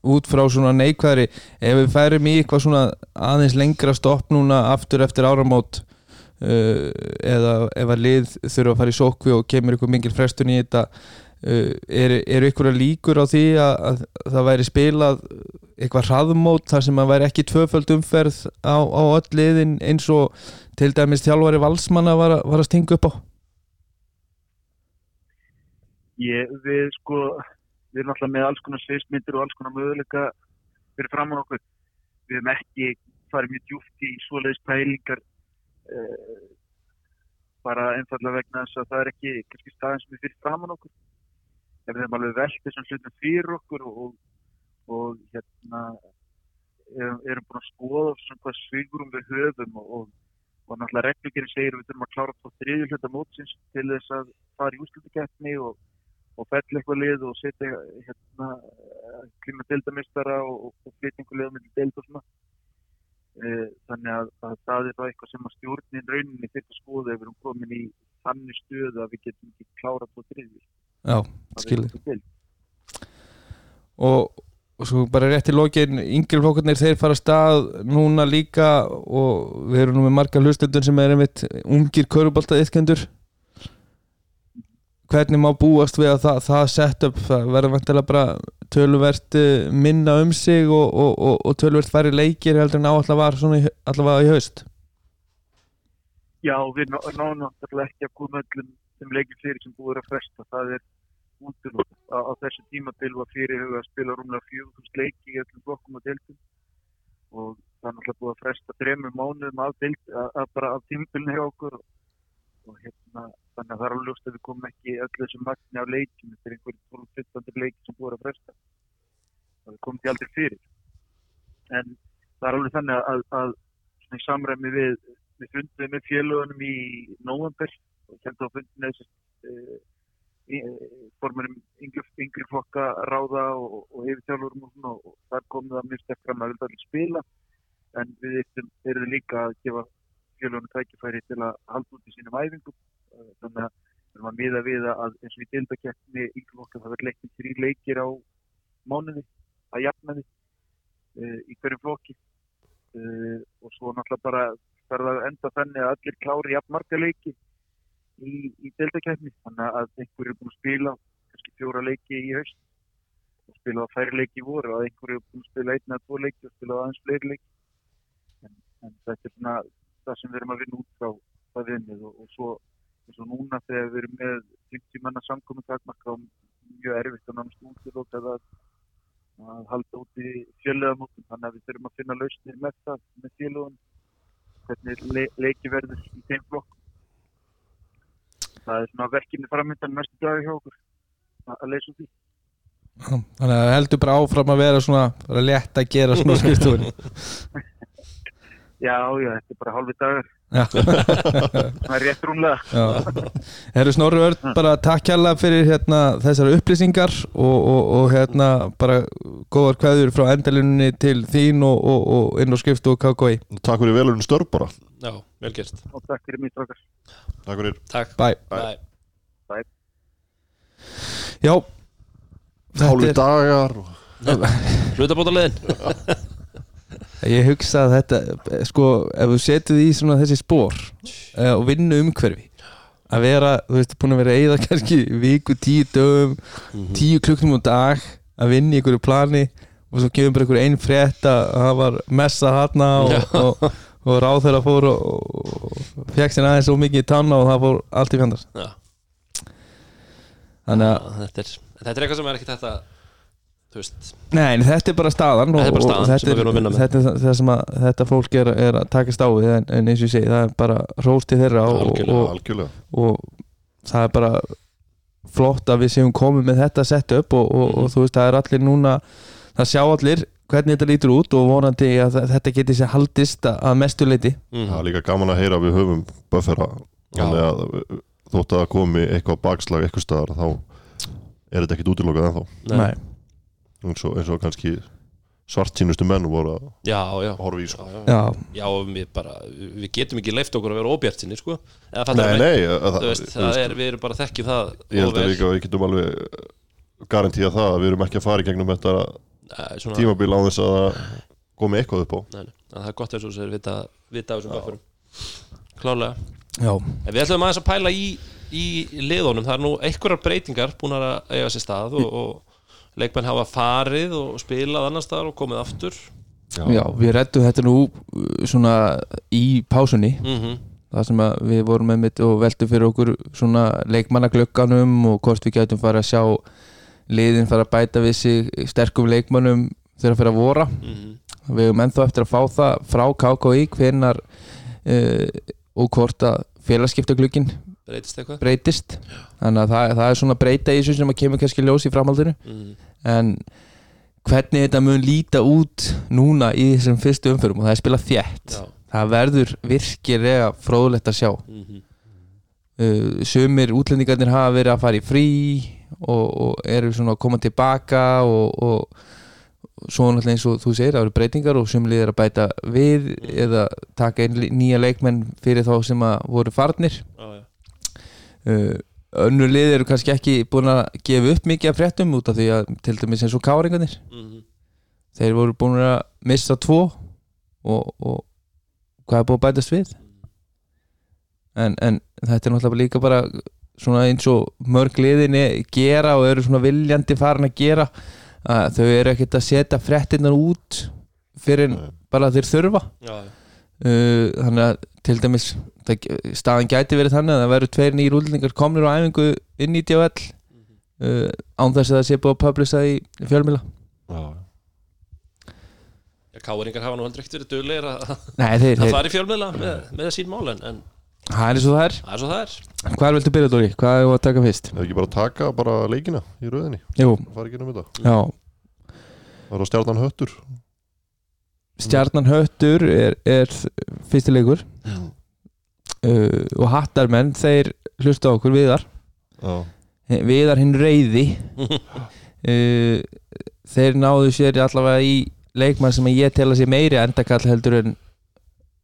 [SPEAKER 2] út frá svona neikvæðri. Ef við færum í eitthvað svona aðeins lengra stopp núna aftur eftir áramót uh, eða ef að lið þurfa að fara í sókvi og kemur ykkur mingil frestun í þetta uh, eru er ykkur líkur á því að, að það væri spilað eitthvað hraðmót þar sem að væri ekki tvöföld umferð á, á öll liðin eins og til dæmis þjálfari valsmanna var, að- var að stinga upp á
[SPEAKER 4] Ég, við sko, við erum alltaf með alls konar sviðsmyndir og alls konar möguleika fyrir fram á okkur. Við hefum ekki farið mjög djúft í svoleiðis pælingar uh, bara einfallega vegna þess að það er ekki kannski staðin sem er fyrir fram á okkur. Við hefum alveg velt þessum hlutum fyrir okkur og, og hérna erum, erum búin að skoða svona hvað svigurum við höfum og, og, og náttúrulega reglugjörn segir við þurfum að klára á þriðju hluta mótsins til þess að fara í úrslutukeppni og og fell eitthvað lið og setja hérna klíma deildamistara og, og á milli deild og svona. E, þannig að, að það er það eitthvað sem að stjórnin rauninni að skoða ef við erum komin í þannig stöðu að við getum ekki klárað på þriðju.
[SPEAKER 2] Já, skilði og, og svo bara rétt í lokin yngilflokkarnir þeir fara stað núna líka og við erum nú með marga hlustundur sem er einmitt ungir körubolta ytkendur hvernig má búast við að það, það set up? Það verður vantilega bara töluvert eh, minna um sig og, og, og, og töluvert færri leikir heldur en áallega var svona í, allavega haust.
[SPEAKER 4] Já, við ná- náum náttúrulega ekki að koma öllum sem leikir fyrir sem búið er að fresta. Það er útilótt á, á þessu tímabil var fyrirhuga að spila rúmlega 4000 leiki í öllum flokkum og deildum. Og það er náttúrulega búið að fresta þremur mánuðum af, að, að bara af tímabilni hjá okkur. og, og hérna, þannig að það er alveg ljóst að við komum ekki öllu þessu magni leikim þetta er einhverjum 12-15 leiki sem búið að fresta. Og við komum því aldrei fyrir. En það er alveg þannig að, að í samræmi við við fundum með félagunum í november og hérna á fundinu þess formurum yngri, yngri flokka ráða og, og yfirtjálfurum og, svona, og þar komum það mjög sterk fram að vilja allir spila. En við eittum, erum líka að gefa félagunum tækifæri til að halda út í sínum æfingum. Eh, þannig að við erum að miða við að eins og í dildakeppni yngri flokka það verður leiknum þrý leikir á mánuði að jafna því uh, í hverjum flokki. Uh, og svo náttúrulega bara verða að enda þannig að allir klári jafn marga leiki í, í deltakefni þannig að einhverju er búin að spila kannski fjóra leiki í haust og spila færri leiki í voru og að einhverju er búin að spila einna eða tvo leiki og spila aðeins fleiri leiki. En, en þetta er svona það sem við erum að vinna út frá það vinnið og, og svo eins og núna þegar við erum með 50 manna samkominn takmarka og mjög erfitt að náttúrulega útilokað að að halda út í fjöleðamótum þannig að við þurfum að finna lausnir með það með fjöleðum hvernig le leiki verður í þeim flokk það er svona verkinni framöndan næstu dagi hjá okkur að að leysa því.
[SPEAKER 2] Já, þannig að heldur bara áfram að vera svona bara létt að gera svona skrifstofun
[SPEAKER 4] já, já, þetta er bara hálfi dagar
[SPEAKER 2] Já,
[SPEAKER 4] það er rétt rúmlega.
[SPEAKER 2] Herru Snorri Örn, bara takk hérlega fyrir hérna, þessar upplýsingar og, og, og hérna bara góðar kveður frá endalunni til þín og, og, og inn á skriftu og KKI
[SPEAKER 3] Takk fyrir velurinn störf bara.
[SPEAKER 1] Já, vel gert.
[SPEAKER 4] Og takk fyrir mitt okkar
[SPEAKER 3] Takk fyrir.
[SPEAKER 1] Takk.
[SPEAKER 2] Bye.
[SPEAKER 1] Bye.
[SPEAKER 2] Já.
[SPEAKER 3] Hálfi dagar og...
[SPEAKER 2] Ég hugsa að þetta sko, ef þú setur því svona þessi spór uh, og vinnu umhverfi að vera, þú veist, búin að vera eða kannski viku, tíu dögum
[SPEAKER 1] Mhm.
[SPEAKER 2] tíu klukknum á dag að vinna í einhverju plani og svo kemur bara einhver einn frétt að það var messa þarna
[SPEAKER 1] Já.
[SPEAKER 2] og, og, og ráð þeirra fór og, og fekk sér aðeins svo mikið í tanna og það fór allt í fjandars
[SPEAKER 1] Já.
[SPEAKER 2] þannig að,
[SPEAKER 1] þetta er, þetta er eitthvað sem er ekki þetta
[SPEAKER 2] nei, þetta er bara staðan og,
[SPEAKER 1] Þetta er bara
[SPEAKER 2] og
[SPEAKER 1] staðan sem
[SPEAKER 2] þetta,
[SPEAKER 1] með.
[SPEAKER 2] þetta er sem að þetta fólk er, er að takast á við en, en eins og ég segi, það er bara rósti þeirra og,
[SPEAKER 1] Algjörlega,
[SPEAKER 2] og,
[SPEAKER 3] algjörlega
[SPEAKER 2] og það er bara flott að við séum komið með þetta sett upp og, og, og þú veist það er allir núna það sjá allir hvernig þetta lítur út og vonandi að þetta geti sér haldist að- mestu leiti
[SPEAKER 1] mm.
[SPEAKER 3] það er líka gaman að heyra að við höfum buffera
[SPEAKER 1] Já.
[SPEAKER 3] þannig að uh, þótt að komi eitthvað bakslag eitthvað staðar þá er þetta ekkit útilokað ennþá
[SPEAKER 1] Nei.
[SPEAKER 3] Eins og, eins og kannski svartsýnustu menn voru að
[SPEAKER 1] já, já,
[SPEAKER 3] horfa í sko.
[SPEAKER 1] já, já.
[SPEAKER 2] Já,
[SPEAKER 1] já við bara, við getum ekki leift okkur að vera óbjart sinni, sko. Eða
[SPEAKER 3] Nei,
[SPEAKER 1] mig?
[SPEAKER 3] nei, að,
[SPEAKER 1] þú veist, það er, við erum bara þekkjum það
[SPEAKER 3] ég held að að við getum alveg garantíða það að við erum ekki að fara í gegnum þetta
[SPEAKER 1] Nei, svona,
[SPEAKER 3] tímabil á þess að komi eitthvað upp á.
[SPEAKER 1] Nei, nei, en það er gott eins og sér vita, vita af þessum bufferum. Klálega
[SPEAKER 2] já,
[SPEAKER 1] En við ætlum aðeins að pæla í, í liðunum, það er nú einhverjar breytingar búin að eiga sér stað og, og leikmenn hafa farið og spilað annar staðar og komið aftur.
[SPEAKER 2] Já, við rettum þetta nú uh, svona í pásunni.
[SPEAKER 1] Mm
[SPEAKER 2] það sem að við vorum með mitt og veltum fyrir okkur svona leikmannaglögganum og hvort við getum farið að sjá liðin fara að bæta við sig sterkum leikmannum þegar að fyrir að vora.
[SPEAKER 1] -hmm.
[SPEAKER 2] við hefum ennþá eftir að fá það frá KKI hvenar uh, og hvort að félagskiptaglugginn
[SPEAKER 1] breytist eitthvað?
[SPEAKER 2] Breytist. Þannig að það, það er svona breyta í þessu sem að kemur kannski ljós í framhaldinu.
[SPEAKER 1] Mm.
[SPEAKER 2] en hvernig þetta mun líta út núna í þessum fyrstu umförum og það er spilað þétt.
[SPEAKER 1] Já.
[SPEAKER 2] Það verður virkilega fróðlegt að sjá.
[SPEAKER 1] Mm -hmm.
[SPEAKER 2] uh, sumir útlendingarnir hafa verið að fara í frí og, og eru svona að koma tilbaka og, og svo náttúrulega eins og þú segir það eru breytingar og sumlið er að bæta við eða taka nýja leikmenn fyrir þá sem að voru farnir.
[SPEAKER 1] Já, já.
[SPEAKER 2] Uh, önnur lið eru kannski ekki búin að gefa upp mikið af fréttum út af því að til dæmis eins og káringarnir
[SPEAKER 1] Mm
[SPEAKER 2] þeir voru búin að missa tvo og, og hvað er búin að bætast við en, en þetta er náttúrulega líka bara svona eins og mörg liðinni gera og eru svona viljandi farin að gera að þau eru ekkert að setja fréttinnar út fyrir
[SPEAKER 3] Nei.
[SPEAKER 2] bara þeir þurfa
[SPEAKER 1] Já, já.
[SPEAKER 2] uh, þannig að til dæmis það, staðan gæti verið þannig að það verður tveir nýjir útlendingar komnir á æfingu inn í DHL uh, án þess að það sé búið að publisa í fjölmila
[SPEAKER 3] Já,
[SPEAKER 1] Já, Káringar hafa nú heldur ekkert verið duglegir að,
[SPEAKER 2] Nei, þeir,
[SPEAKER 1] að
[SPEAKER 2] þeir,
[SPEAKER 1] fara í fjölmiðla með, með sín mál en, en
[SPEAKER 2] það er eins og það er.
[SPEAKER 1] Það er svo það er.
[SPEAKER 2] Hvað viltu byrja Dóri? Hvað er að taka fyrst?
[SPEAKER 3] ef ekki bara taka bara leikina í rauðinni
[SPEAKER 2] Jú,
[SPEAKER 3] fara ekki um þetta?
[SPEAKER 2] Já.
[SPEAKER 3] Það er á stjarnan höttur
[SPEAKER 2] Stjarnan Höttur er, er fyrsti leikur. Uh, og Hattarmenn þeir hlusta okkur viðar.
[SPEAKER 3] Já,
[SPEAKER 2] viðar hinn reyði uh, þeir náðu sér allavega í leikmann sem ég tel að sé meiri endakall heldur en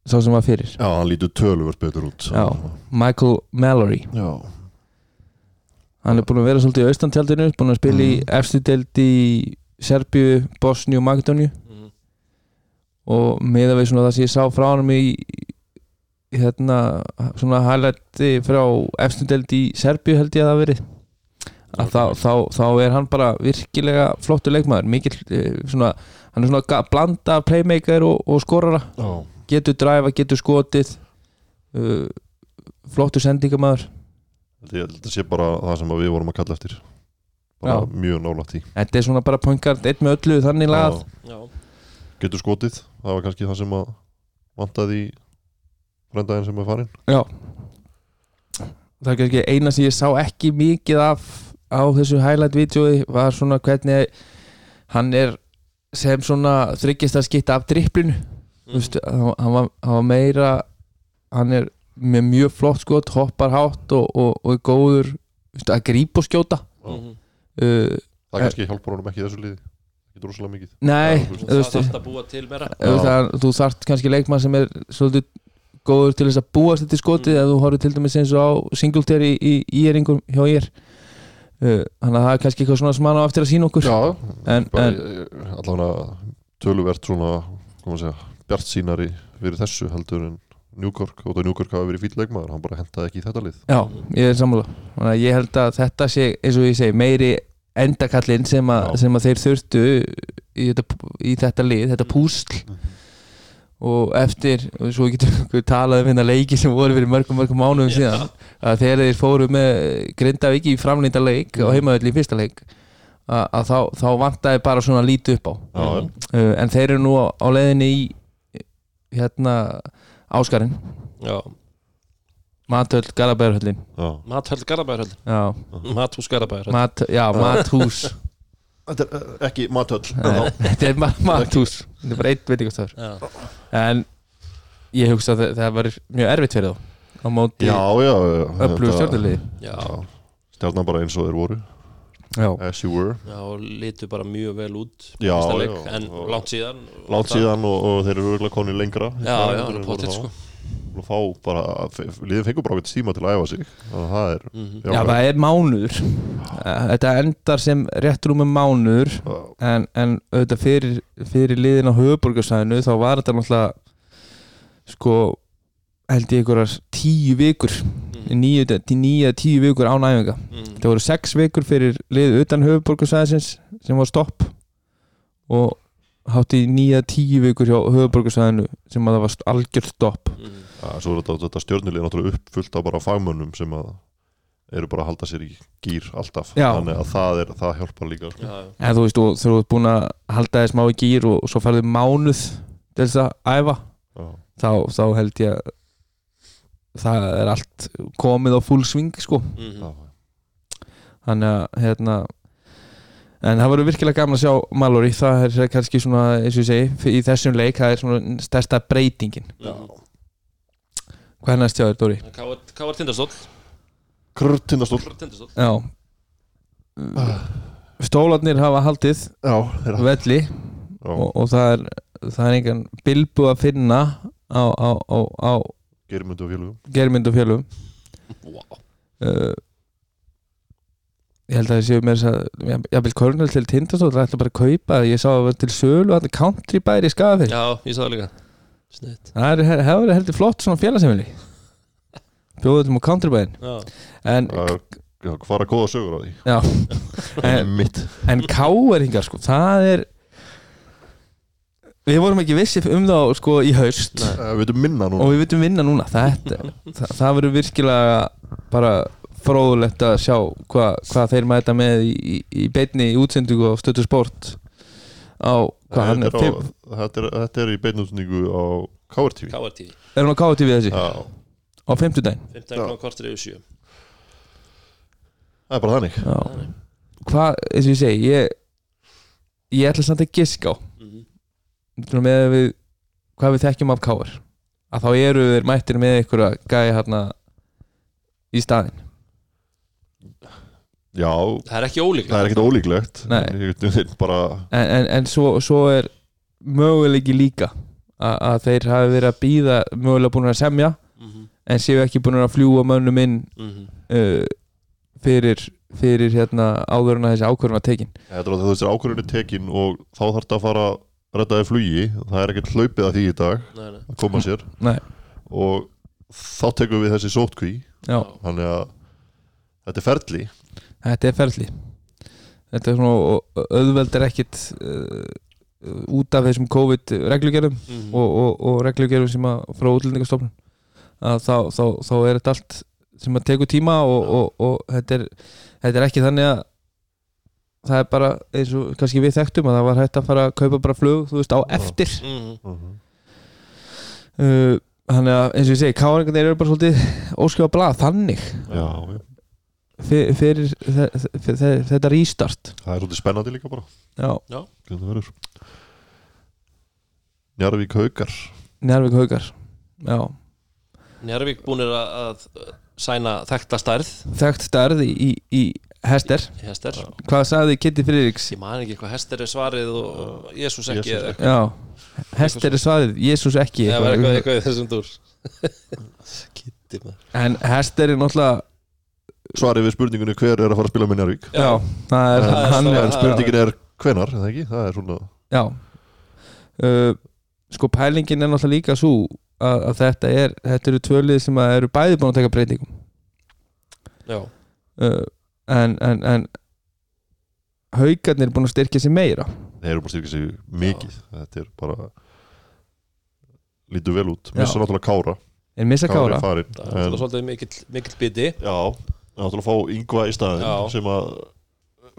[SPEAKER 2] sá sem var fyrir.
[SPEAKER 3] Já hann lítur töluvert betur út
[SPEAKER 2] Já. Michael Mallory.
[SPEAKER 3] Já.
[SPEAKER 2] hann er búin að vera svolítið í austantjaldinu búin að spila í
[SPEAKER 3] Mm.
[SPEAKER 2] efstu deild í Serbíu, Bosníu og Makedóníu Og meða við svona það sem ég sá frá hann í hérna svona highlighti frá efstu deild í Serbíu held ég að það verið. Að þá, þá, þá er hann bara virkilega flottur leikmaður mikil, eh, svona, hann er svona blanda playmaker og, og skorara.
[SPEAKER 3] Já.
[SPEAKER 2] getur dræfa, getur skotið uh,
[SPEAKER 3] Ég held að þetta sé bara það sem að við vorum að kalla eftir. Bara
[SPEAKER 2] Já.
[SPEAKER 3] mjög nálægt í
[SPEAKER 2] þetta er svona bara pointgard, einn með öllu þannig lagað.
[SPEAKER 3] Getur skotið, það var kannski það sem að vantaði í frendaginn sem er farin
[SPEAKER 2] Já. Það er kannski eina sem ég sá ekki mikið af á þessu highlight-vídeói var svona hvernig hann er sem svona þryggjast að skipta af dripplinu mm. veist, hann, var, hann var meira hann er með mjög flott skot hoppar hátt og, og, og er góður veist, að grípa og skjóta.
[SPEAKER 1] Mhm.
[SPEAKER 2] uh,
[SPEAKER 3] Það kannski hjálpar honum ekki þessu liði ekki droslega mikið.
[SPEAKER 2] Nei,
[SPEAKER 3] þú
[SPEAKER 2] þú
[SPEAKER 1] Það
[SPEAKER 2] veist,
[SPEAKER 1] þarf að búa til meira.
[SPEAKER 2] Þú, að, þarft kannski leikmann sem er svolítið góður til þess að búast þetta skotið
[SPEAKER 1] Mm.
[SPEAKER 2] ef þú horfður til dæmis eins og á Singletary í, í, í eringum hjá ég uh, þannig að það er kannski eitthvað svona sem hann á eftir að sína okkur.
[SPEAKER 3] Já,
[SPEAKER 2] En-
[SPEAKER 3] bara,
[SPEAKER 2] en-
[SPEAKER 3] allavega töluvert svona, hvað maður segja bjart sínari fyrir þessu heldur en Newkirk og það Newkirk hafa verið fýll leikmaður hann bara hentaði ekki í þetta lið.
[SPEAKER 2] Já, ég er sammála. Þannig að ég held að þetta sé, eins og ég segi, meiri endakallinn sem,
[SPEAKER 3] Já.
[SPEAKER 2] sem að þeir þurftu í þetta, í þetta lið, þetta púsl. Og eftir, og svo getum við talað um hérna leiki sem voru fyrir mörgum mörgum mánuðum síðan. Að þegar þeir fóru með Grindavík í framlýnda leik og heimaðall í fyrsta leik að, að þá, þá vantaði bara svona lítið upp á.
[SPEAKER 3] Já,
[SPEAKER 1] Mhm.
[SPEAKER 2] uh, en þeir eru nú á, á leiðinni í hérna Áskarinn,
[SPEAKER 1] Já,
[SPEAKER 2] Matöll Garabæðurhöllin
[SPEAKER 3] já.
[SPEAKER 1] Mathöld Garabæðarhöld
[SPEAKER 2] Já,
[SPEAKER 1] Mathús Garabæðarhöld
[SPEAKER 2] mat, já, mathús.
[SPEAKER 3] Þetta er eh, ekki matöll
[SPEAKER 2] Nei, Þetta er ma- mathús. Þetta er bara einn veitingastafur. En ég hugsa að það, það var mjög erfitt fyrir þá. Á móti
[SPEAKER 3] Já, já, já.
[SPEAKER 2] öflugur
[SPEAKER 3] Þetta-
[SPEAKER 2] stjórnuliði
[SPEAKER 1] já,
[SPEAKER 3] Stjarnan bara eins og þeir voru.
[SPEAKER 2] Já,
[SPEAKER 3] As you were.
[SPEAKER 1] Já, litu bara mjög vel út í
[SPEAKER 3] Já,
[SPEAKER 1] fyrsta leik,
[SPEAKER 3] já,
[SPEAKER 1] En langt síðan.
[SPEAKER 3] Langt síðan og, og þeir eru örgulega konið lengra.
[SPEAKER 1] Já, já, potið sko
[SPEAKER 3] og fá bara, liðin fengur bara eitthvað tíma til að æfa sig það er
[SPEAKER 1] Mhm.
[SPEAKER 2] já það er mánuður Þetta endar sem rétt rúmum mánuður
[SPEAKER 3] Já,
[SPEAKER 2] en, en auðvitað fyrir, fyrir liðin á höfuborgarsæðinu þá var þetta náttúrulega sko held ég einhverjar tíu vikur
[SPEAKER 1] Mhm.
[SPEAKER 2] níu eða tíu vikur án æfinga
[SPEAKER 1] Mhm.
[SPEAKER 2] það voru sex vikur fyrir lið utan höfuborgarsæðisins sem var stopp og hátti í nýja tíu vikur hjá höfuborgarsæðinu sem að það var algjört stopp
[SPEAKER 3] Já, svo er þetta, þetta stjörnulið náttúrulega uppfullt af bara fagmönnum sem að eru bara að halda sér í gýr alltaf
[SPEAKER 2] Já.
[SPEAKER 3] þannig að það, er, það hjálpar líka sko.
[SPEAKER 1] Já, já.
[SPEAKER 2] en þú veist, og þegar þú ert búin að halda þess smá í gýr og, og svo farðu mánuð til þess að æfa
[SPEAKER 3] Já.
[SPEAKER 2] þá, þá held ég að það er allt komið á full swing sko
[SPEAKER 1] Mhm.
[SPEAKER 3] Já.
[SPEAKER 2] þannig að hérna en það verður virkilega gaman að sjá Mallory það er kannski svona, eins og ég segi í þessum leik, það er svona stærsta breytingin
[SPEAKER 1] Mhm.
[SPEAKER 2] Hvað er næst hjá þér, Dóri?
[SPEAKER 1] Káar Tindastóll?
[SPEAKER 3] Krr, tindastól
[SPEAKER 1] Káar Tindastóll.
[SPEAKER 2] Já. Stólarnir hafa haldið
[SPEAKER 3] Já, þeirra.
[SPEAKER 2] velli
[SPEAKER 3] Já,
[SPEAKER 2] og, og það er það er engan bilbu að finna á, á, á, á
[SPEAKER 3] Geirmundu og félugum
[SPEAKER 2] germynd og fjölum
[SPEAKER 1] wow.
[SPEAKER 2] uh, ég held að það séu mér að ég, ég vil kornul til tindastóð það ætla bara að kaupa, ég sá að það var til sölu country bæri í skafið
[SPEAKER 1] Já, ég sá það líka Snitt
[SPEAKER 2] það he- hefur verið heldur flott svona félagsefili bjóðum á country bærin
[SPEAKER 1] Já,
[SPEAKER 2] en,
[SPEAKER 3] hvað er góða sögur á því.
[SPEAKER 2] Já, en, en káeringar sko, það er við vorum ekki vissi um þá sko í haust.
[SPEAKER 1] Nei.
[SPEAKER 3] Eh, Við veitum minna núna.
[SPEAKER 2] Og við vitum vinna núna. Þetta, það, það verður virkilega bara fróðulegt að sjá hva, hvað þeir mæta með í, í, í beinni í útsendingu á stötu sport á hvað hann er,
[SPEAKER 3] er á, þetta, er, þetta er í beinutningu á KRTV
[SPEAKER 1] Káar TV
[SPEAKER 2] er hann á KTV þessi?
[SPEAKER 3] Já,
[SPEAKER 2] á fimmtudaginn?
[SPEAKER 1] 15 kl. kortir yfir 7
[SPEAKER 3] það er bara þannig.
[SPEAKER 2] Já. hvað, eins og ég segi ég, ég ætla samt að giska á.
[SPEAKER 1] Mhm.
[SPEAKER 2] svona með við hvað við þekkjum af káar að þá eru þeir mættir með ykkur að gæja hérna í staðinn
[SPEAKER 3] Já,
[SPEAKER 1] Það er ekki ólíklegt.
[SPEAKER 3] Það er ekkert ólíklegt.
[SPEAKER 2] Nei.
[SPEAKER 3] En
[SPEAKER 2] en, en, en svo, svo er möguleiki líka að, að þeir hafi verið að býða mögulega búin að semja
[SPEAKER 1] Mhm.
[SPEAKER 2] en séu ekki búin að fljúa mönnum inn
[SPEAKER 1] Mhm.
[SPEAKER 2] uh, fyrir, fyrir hérna áður en að þessi ákvörðun var tekin.
[SPEAKER 3] Þetta er að þessi ákvörðin er tekin og þá þarf þetta að fara að redda þér flugi það er ekkert hlaupið að því í dag
[SPEAKER 1] Nei, nei.
[SPEAKER 3] að koma sér.
[SPEAKER 2] Nei.
[SPEAKER 3] og þá tekum við þessi sótkví
[SPEAKER 2] Já,
[SPEAKER 3] þannig að þetta er ferli
[SPEAKER 2] þetta er ferli. Þetta er svona og auðveld er ekkit uh, út af þessum COVID reglugerðum
[SPEAKER 1] Mhm.
[SPEAKER 2] og, og, og reglugerðum sem að frá útlendingastofnun. Að þá, þá, þá er þetta allt sem að teku tíma og, og, og þetta, er, þetta er ekki þannig að það er bara eins og kannski við þekktum að það var hægt að fara að kaupa bara flug þú veist á eftir.
[SPEAKER 1] Mhm.
[SPEAKER 2] uh, þannig að eins og ég segi káringarnir eru bara svolítið óskrifa blað þannig.
[SPEAKER 3] Já, já.
[SPEAKER 2] Fyrir, fyrir, þe- þe- þe- þetta restart.
[SPEAKER 3] Það er svolítið spennandi líka bara.
[SPEAKER 2] Já,
[SPEAKER 3] það verður. Njarvík haukar.
[SPEAKER 2] Njárvík haukar já,
[SPEAKER 1] Njarvík búinir að, að sæna þekta stærð.
[SPEAKER 2] Þekkt stærð í, í, í Hester.
[SPEAKER 1] Í Hester.
[SPEAKER 2] Hvað sagði Kitty Friðriks?
[SPEAKER 1] Ég man ekki hvað Hester er svarið og Jésús ekki
[SPEAKER 3] Jesús
[SPEAKER 1] eða?
[SPEAKER 3] ekki.
[SPEAKER 2] já, Hester er svarið Jésús ekki
[SPEAKER 1] eða var eitthvað, eitthvað í þessum dúr. Kitty maður.
[SPEAKER 2] En Hester er náttúrulega
[SPEAKER 3] Svarið við spurningunni hver er að fara að spila með
[SPEAKER 2] já, er
[SPEAKER 3] en spurningin er hvenar, er það ekki? Það er svona
[SPEAKER 2] já. Uh, sko pælingin er náttúrulega líka svo að, að þetta er þetta eru tvölið sem að eru bæði búin að taka breytingum.
[SPEAKER 1] Já,
[SPEAKER 2] uh, en, en, en haugarnir er búin að styrkja sig meira.
[SPEAKER 3] Þeir eru bara að styrkja sig mikið. Þetta er bara lítur vel út.
[SPEAKER 2] Já.
[SPEAKER 3] Missa náttúrulega Kára.
[SPEAKER 2] En missa kára.
[SPEAKER 3] farinn
[SPEAKER 1] það er svolítið mikill, mikill biti.
[SPEAKER 3] Já, náttúrulega fá yngva í staðin
[SPEAKER 1] Já.
[SPEAKER 3] sem að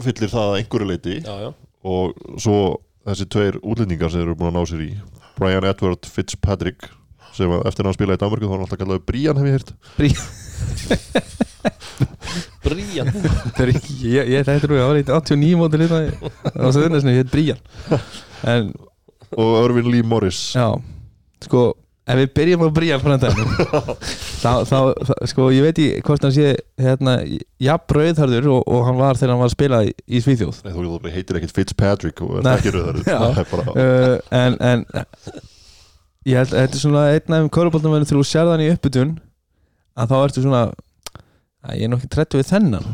[SPEAKER 3] fyllir það að einhverju leiti
[SPEAKER 1] já, já,
[SPEAKER 3] og svo þessi tveir útlendingar sem eru búin að ná sér í. Brian Edward Fitzpatrick sem að eftir að hann spilaði í Danmarku þá var hann alltaf kallaði Brian hef ég
[SPEAKER 2] Þetta er ekki, ég, ég þetta er nú, ég var eitthvað 89 móti líta það var svo þunni sem ég heit Brían en
[SPEAKER 3] og Örvin Lee Morris.
[SPEAKER 2] Já, sko ef við byrjum frá þetta þá, þá, þá, sko ég veit ekki hvort hann sé hérna, jafn brauðharður og, og hann var þegar hann var að spila í, í Svíþjóð.
[SPEAKER 3] Nei, þú heitir ekkert Fitzpatrick og er ekki bara
[SPEAKER 2] uh, en, en ég held að þetta er svona einn af köruboltan verður þegar þú sér þann í uppbytun að þá ertu svona að ég er nokkið trættu við þennan.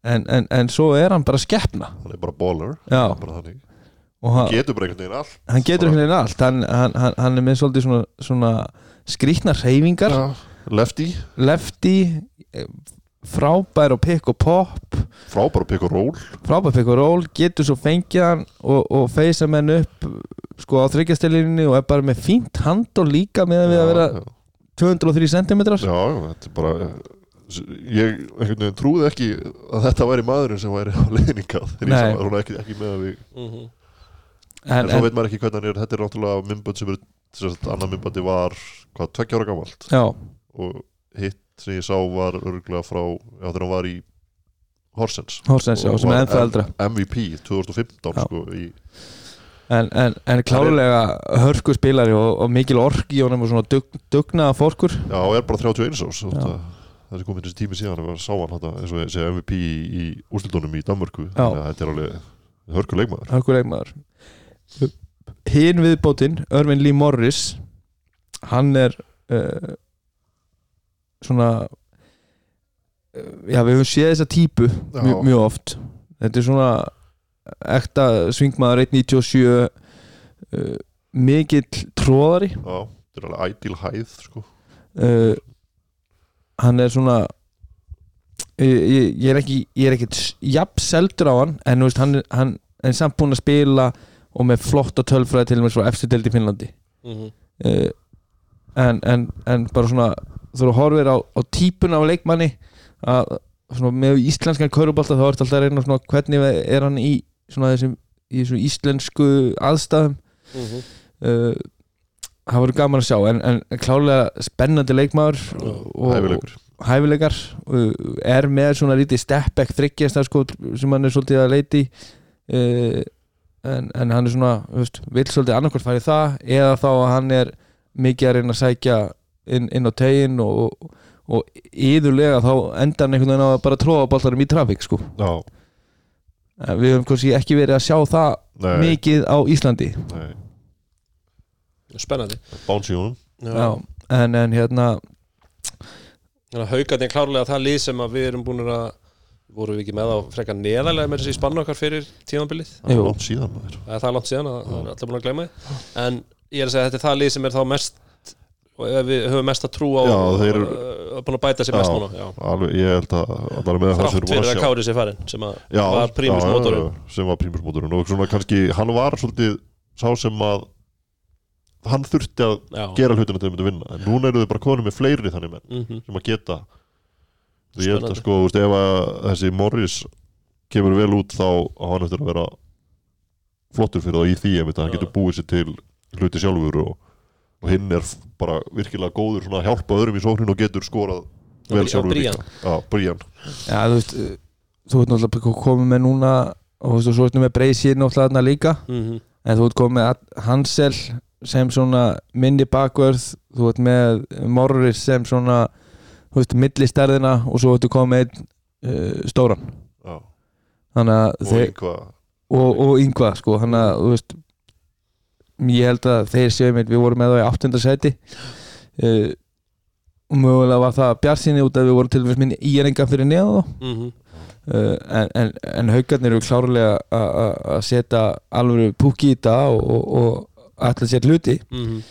[SPEAKER 2] En, en, en svo er hann bara skeppna
[SPEAKER 3] hann er bara baller. Bara þannig
[SPEAKER 2] hann,
[SPEAKER 3] getur bara einhvern veginn allt.
[SPEAKER 2] hann getur einhvern veginn allt. Hann, hann, hann, hann er með svolítið svona, svona skrýtnar reyfingar
[SPEAKER 3] Já. Lefty,
[SPEAKER 2] lefty eh, frábær og pick og pop
[SPEAKER 3] frábær pick og roll.
[SPEAKER 2] Frábær pick og roll, getur svo fengið hann og, og feysa menn upp sko á þryggjastelinni og er bara með fínt hand og líka með að við að vera
[SPEAKER 3] já,
[SPEAKER 2] 203 cm
[SPEAKER 3] já, þetta er bara ég einhvern veginn trúði ekki að þetta væri maðurinn sem væri á leiðningað þegar ég
[SPEAKER 2] Nei.
[SPEAKER 3] sá hún ekki, ekki með að við
[SPEAKER 1] Mhm.
[SPEAKER 3] En,
[SPEAKER 2] en,
[SPEAKER 3] svo veit maður ekki hvernig hann er. Þetta er náttúrulega mymbönd sem er sem sagt, annar mymböndi var hvað, tveggja ára gamalt?
[SPEAKER 2] Já,
[SPEAKER 3] og hitt sem ég sá var örgulega frá, já þegar hann var í Horsens.
[SPEAKER 2] Horsens, já, sem er ennþá eldra.
[SPEAKER 3] MVP 2015
[SPEAKER 2] Já.
[SPEAKER 3] sko, í,
[SPEAKER 2] en, en, en klárulega hörku spilari og, og mikil ork í honum og svona dug, dugnaða fórkur
[SPEAKER 3] já, og er bara 31 ás það, er komin þessi tími síðan að sá hann þetta, eins og segi MVP í, í úrslutunum í Danmörku. Að þetta er alveg hörku leikmaður
[SPEAKER 2] hörku leikmaður hinn viðbótinn, Örvin Lee Morris hann er uh, svona uh, já við höfum séð þessa típu mjög, mjög oft. Þetta er svona ekta svingmaður 1.97 uh, mikill tróðari
[SPEAKER 3] já, þetta er alveg ideal hæð sko.
[SPEAKER 2] uh, hann er svona ég, ég, er ekki ég er ekkit jafn seldur á hann en þú veist, hann, hann er samt búinn að spila og með flott og tölfræði til og með svo eftir deild í Finnlandi.
[SPEAKER 1] Mhm.
[SPEAKER 2] uh, en, en, en bara svona þú horfir á, á típuna á leikmanni að svona með íslenskan körubólta þá ertu alltaf að reyna svona hvernig er hann í svona þessum í þessum íslensku aðstæðum?
[SPEAKER 1] Mhm.
[SPEAKER 2] uh, það voru gaman að sjá en, en klálega spennandi leikmaður og
[SPEAKER 3] hæfilegur
[SPEAKER 2] hæfileikar. Uh, er með svona lítið step back þryggjast sko, sem hann er svolítið að leiti uh, en, en hann er svona veist, vill svolítið annarkvært fara í það eða þá að hann er mikið að reyna að sækja inn, inn á tegin og, og yðurlega þá endar hann einhvern veginn á að bara tróða boltarum í trafík sko.
[SPEAKER 3] já,
[SPEAKER 2] En við höfum kannski ekki verið að sjá það
[SPEAKER 3] nei,
[SPEAKER 2] mikið á Íslandi.
[SPEAKER 3] Nei.
[SPEAKER 1] Spennandi.
[SPEAKER 3] Honum.
[SPEAKER 2] Já. En, en hérna
[SPEAKER 1] að haugarnir klárlega það lið sem að við erum búin að vorum við ekki með á frekar neðarlega með þessi spannu okkar fyrir tímanbilið
[SPEAKER 3] það er langt síðan maður
[SPEAKER 1] það er það langt síðan að það er allir búin að gleyma því en ég er að segja að þetta er það lið sem er þá mest og ef við höfum mest að trú á
[SPEAKER 3] Já, þeir eru-
[SPEAKER 1] uh, búin að bæta sér mest
[SPEAKER 3] Já.
[SPEAKER 1] núna já.
[SPEAKER 3] alveg, ég held að allar með það sem
[SPEAKER 1] þrátt
[SPEAKER 3] við búin
[SPEAKER 1] að
[SPEAKER 3] að sjá
[SPEAKER 1] Kári sér farin sem að
[SPEAKER 3] já,
[SPEAKER 1] var prímus
[SPEAKER 3] já, já,
[SPEAKER 1] mótorinn
[SPEAKER 3] já, sem var prímusmótorinn og svona kannski, hann var svolítið sá sem að hann þurfti að
[SPEAKER 1] já.
[SPEAKER 3] gera hlutina til að mynda vinna en núna eru þau bara konum með fleiri þannig menn
[SPEAKER 1] Mhm.
[SPEAKER 3] sem að geta Svo ég held að sko, þú veist, ef að þessi Morris kemur vel út þá á hann eftir að vera flottur fyrir það í því einmitt, að hann getur búið sér til hluti sjálfur og, og hinn er bara virkilega góður svona að hjálpa öðrum í sóknin og getur skorað vel
[SPEAKER 1] Já,
[SPEAKER 3] sjálfur líka. Já, Brian.
[SPEAKER 2] Já, þú veist uh, Þú ert náttúrulega komið með núna og þú veist, og svo ertu með Breysir náttúrulega þarna líka.
[SPEAKER 1] Mhm.
[SPEAKER 2] en þú ert komið með Hansel sem svona minni bakvörð þú ert með Morris sem svona þú veist, millistærðina og svo ertu komið með einn, uh, stóran
[SPEAKER 3] já,
[SPEAKER 2] þannig að
[SPEAKER 3] og einhvað
[SPEAKER 2] og, og yngva sko, þannig að þú veist ég held að þeir séu með við vorum með það í áttundasæti uh, og mögulega var það bjartsinni út að við vorum til dæmis minni í eringa fyrir neða þá
[SPEAKER 1] Mhm.
[SPEAKER 2] uh, en, en, en haugarnir eru klárlega að- að að setja alveg púki í þetta og, og, og ætla sér hluti
[SPEAKER 1] Mhm.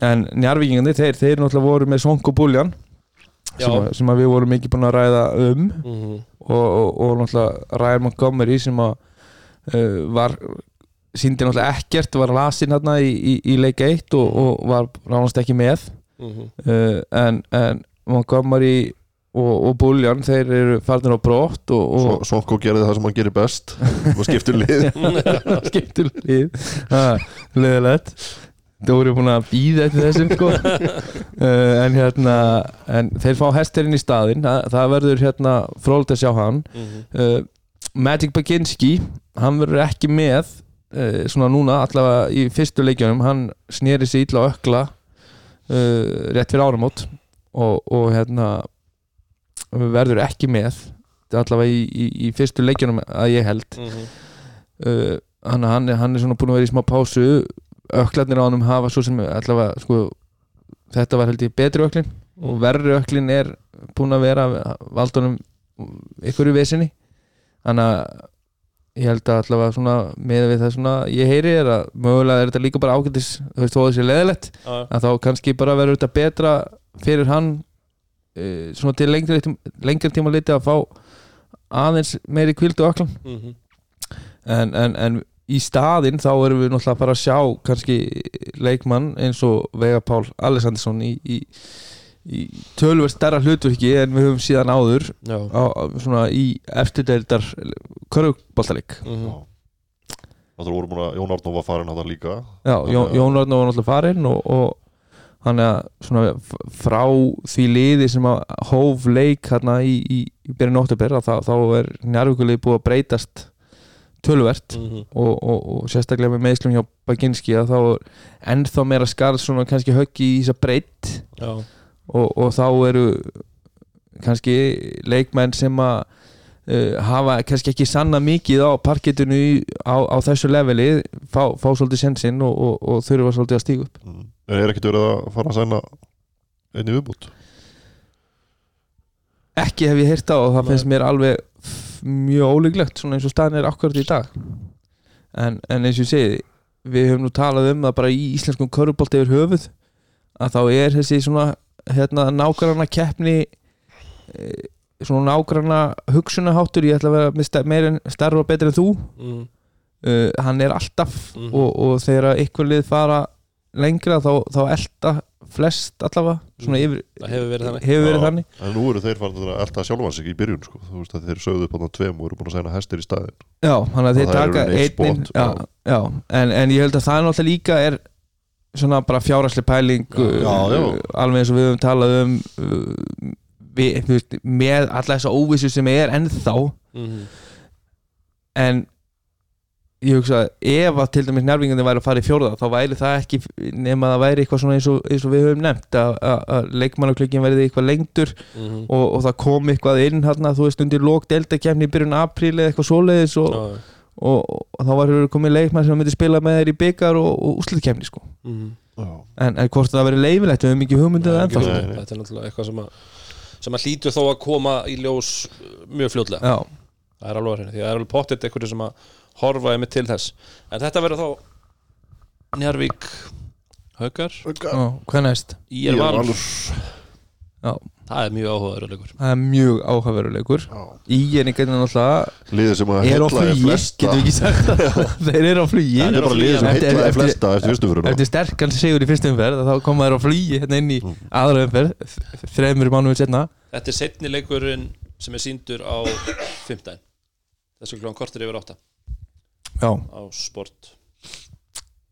[SPEAKER 2] en njárvíkingandi, þeir, þeir náttúrulega voru með Sonko Buljan
[SPEAKER 1] Já.
[SPEAKER 2] Sem, að- sem að við vorum ekki búin að ræða um.
[SPEAKER 1] Mhm.
[SPEAKER 2] og, og, og náttúrulega Ryan Montgomery sem að uh, var síndi náttúrulega ekkert var lasinn hérna í, í, í leik 1 og, og var ránast ekki með.
[SPEAKER 1] Mhm.
[SPEAKER 2] uh, en, en Montgomery og, og Buljan þeir eru farnir á brott og,
[SPEAKER 3] Sonko gerði það sem hann gerir best. Og skiptir lið.
[SPEAKER 2] Skiptur lið. Leðilegt Dóri er búin að býða eftir þessum sko. uh, en hérna en þeir fá hestirinn í staðinn. Það, það verður hérna fróld að sjá hann. Uh, Magic Baginski hann verður ekki með uh, svona núna allavega í fyrstu leikjunum. Hann sneri sig illa á ökla uh, rétt fyrir áramót. Og, og hérna verður ekki með allavega í, í, í fyrstu leikjunum að ég held.
[SPEAKER 1] Mhm.
[SPEAKER 2] uh, hann, hann, hann er svona búin að vera í smá pásu öklarnir á honum hafa svo sem allavega sko, þetta var held ég betri öklin og verri öklin er búin að vera valdunum ykkur í vesinni. Þannig að ég held að allavega svona með við það svona ég heyri er að mögulega er þetta líka bara ágætis þú veist þó að það sé leðilegt
[SPEAKER 1] Já,
[SPEAKER 2] að þá kannski bara verður þetta betra fyrir hann uh, svona til lengri, lengri tíma liti að fá aðeins meiri kvildu öklan
[SPEAKER 1] mhm.
[SPEAKER 2] en, en, en í staðinn þá erum við náttúrulega bara að sjá kannski leikmann eins og Vega Pál Alessandsson í, í, í tölver stærra hlutverki en við höfum síðan áður á, svona í eftirdeildar
[SPEAKER 1] Mhm.
[SPEAKER 3] Voru búin að Jón Árnó var farin að það líka.
[SPEAKER 2] Já, Jón, Jón Örn var náttúrulega farinn og, og hann er svona frá því liði sem að hóf leik hérna í, í, í byrjun óttubir þá, þá er njárvíkulið búið að breytast tölvert
[SPEAKER 1] Mhm.
[SPEAKER 2] og, og, og sérstaklega með meðslum hjá Baginski að þá ennþá meira skarð svona kannski höggi í þess að breytt og, og þá eru kannski leikmenn sem að uh, hafa kannski ekki sanna mikið á parkettinu á, á þessu leveli fá, fá svolítið sensinn og, og, og þurfa svolítið að stíga upp
[SPEAKER 3] mm. Er ekkert verið að fara að sæna einni viðbútt
[SPEAKER 2] ekki hef ég heyrt á og það
[SPEAKER 1] Nei.
[SPEAKER 2] finnst mér alveg mjög ólíklegt svona eins og staðin er akkurat í dag en, en eins og ég segi við höfum nú talað um það bara í íslenskum körubolt yfir höfuð að þá er þessi svona hérna, nágranna keppni e, svona nágranna hugsunaháttur ég ætla að vera meira en stærra og betur en þú
[SPEAKER 1] Mhm.
[SPEAKER 2] uh, hann er alltaf
[SPEAKER 1] Mhm.
[SPEAKER 2] og, og þegar einhver lið fara lengra þá, þá elda flest allavega svona yfir,
[SPEAKER 1] Það hefur verið þannig
[SPEAKER 2] hefur verið
[SPEAKER 3] Já.
[SPEAKER 2] þannig
[SPEAKER 3] En nú eru þeir farin að elta sjálfan sig í byrjun sko. Þú veist að þeir sögðu upp á tveim og eru búin að sæna hestir í staðin
[SPEAKER 2] Já, þannig að þeir taka já, en, en ég held að það er náttúrulega líka er svona bara fjárasli pæling
[SPEAKER 1] Já,
[SPEAKER 2] uh,
[SPEAKER 3] já, já.
[SPEAKER 2] alveg eins og við höfum talað um uh, við, veist, með alla þessa óvissu sem er ennþá
[SPEAKER 1] Mhm.
[SPEAKER 2] en ég hugsa að ef að til dæmis nærvingandi væri að fara í fjórða þá væri það ekki nema að það væri eitthvað svona eins og, eins og við höfum nefnt að, að, að leikmannaklökin verði eitthvað lengdur
[SPEAKER 1] Mhm.
[SPEAKER 2] og, og það kom eitthvað inn hérna, þú veist undir lók deltakefni í byrjun apríl eða eitthvað svoleiðis og,
[SPEAKER 1] Já.
[SPEAKER 2] og, og þá var komið leikmann sem myndi spila með þeir í byggar og, og úslitkefni sko.
[SPEAKER 1] Mhm.
[SPEAKER 2] en, en hvort það verið leifilegt við höfum ekki hugmyndið
[SPEAKER 1] Nei,
[SPEAKER 2] ennþá.
[SPEAKER 1] Þetta er náttúrulega eitthvað sem að sem að hlýtur þó að koma í ljós uh, mjög fljótlega
[SPEAKER 2] já,
[SPEAKER 1] það er alveg að hreina, því að það er alveg pottitt einhverju sem að horfa einmitt til þess. En þetta verður þá Njarvík Haukar.
[SPEAKER 2] Já, hvað næst?
[SPEAKER 1] Í er valur.
[SPEAKER 2] Já.
[SPEAKER 1] það er mjög áhugaður leikur.
[SPEAKER 2] Það er mjög áhugaveruleikur í er einhvern veginn alltaf
[SPEAKER 3] Liðið sem að
[SPEAKER 2] er
[SPEAKER 3] í
[SPEAKER 2] flugi,
[SPEAKER 3] flesta.
[SPEAKER 2] getum við ekki sagt það? Þeir eru á flugi.
[SPEAKER 3] Það er bara liðið sem í
[SPEAKER 2] eftir-
[SPEAKER 3] flesta eftir fyrstu fyrir
[SPEAKER 2] eftir sterkan sigur í fyrstu umferð þá koma þeir á flugi hérna inn í
[SPEAKER 3] Mm.
[SPEAKER 2] aðra umferð þreymur mánuður setna
[SPEAKER 1] þetta er setni leikurinn sem er síndur á 15 þessu klokkan kortir yfir 8
[SPEAKER 2] já,
[SPEAKER 1] á sport.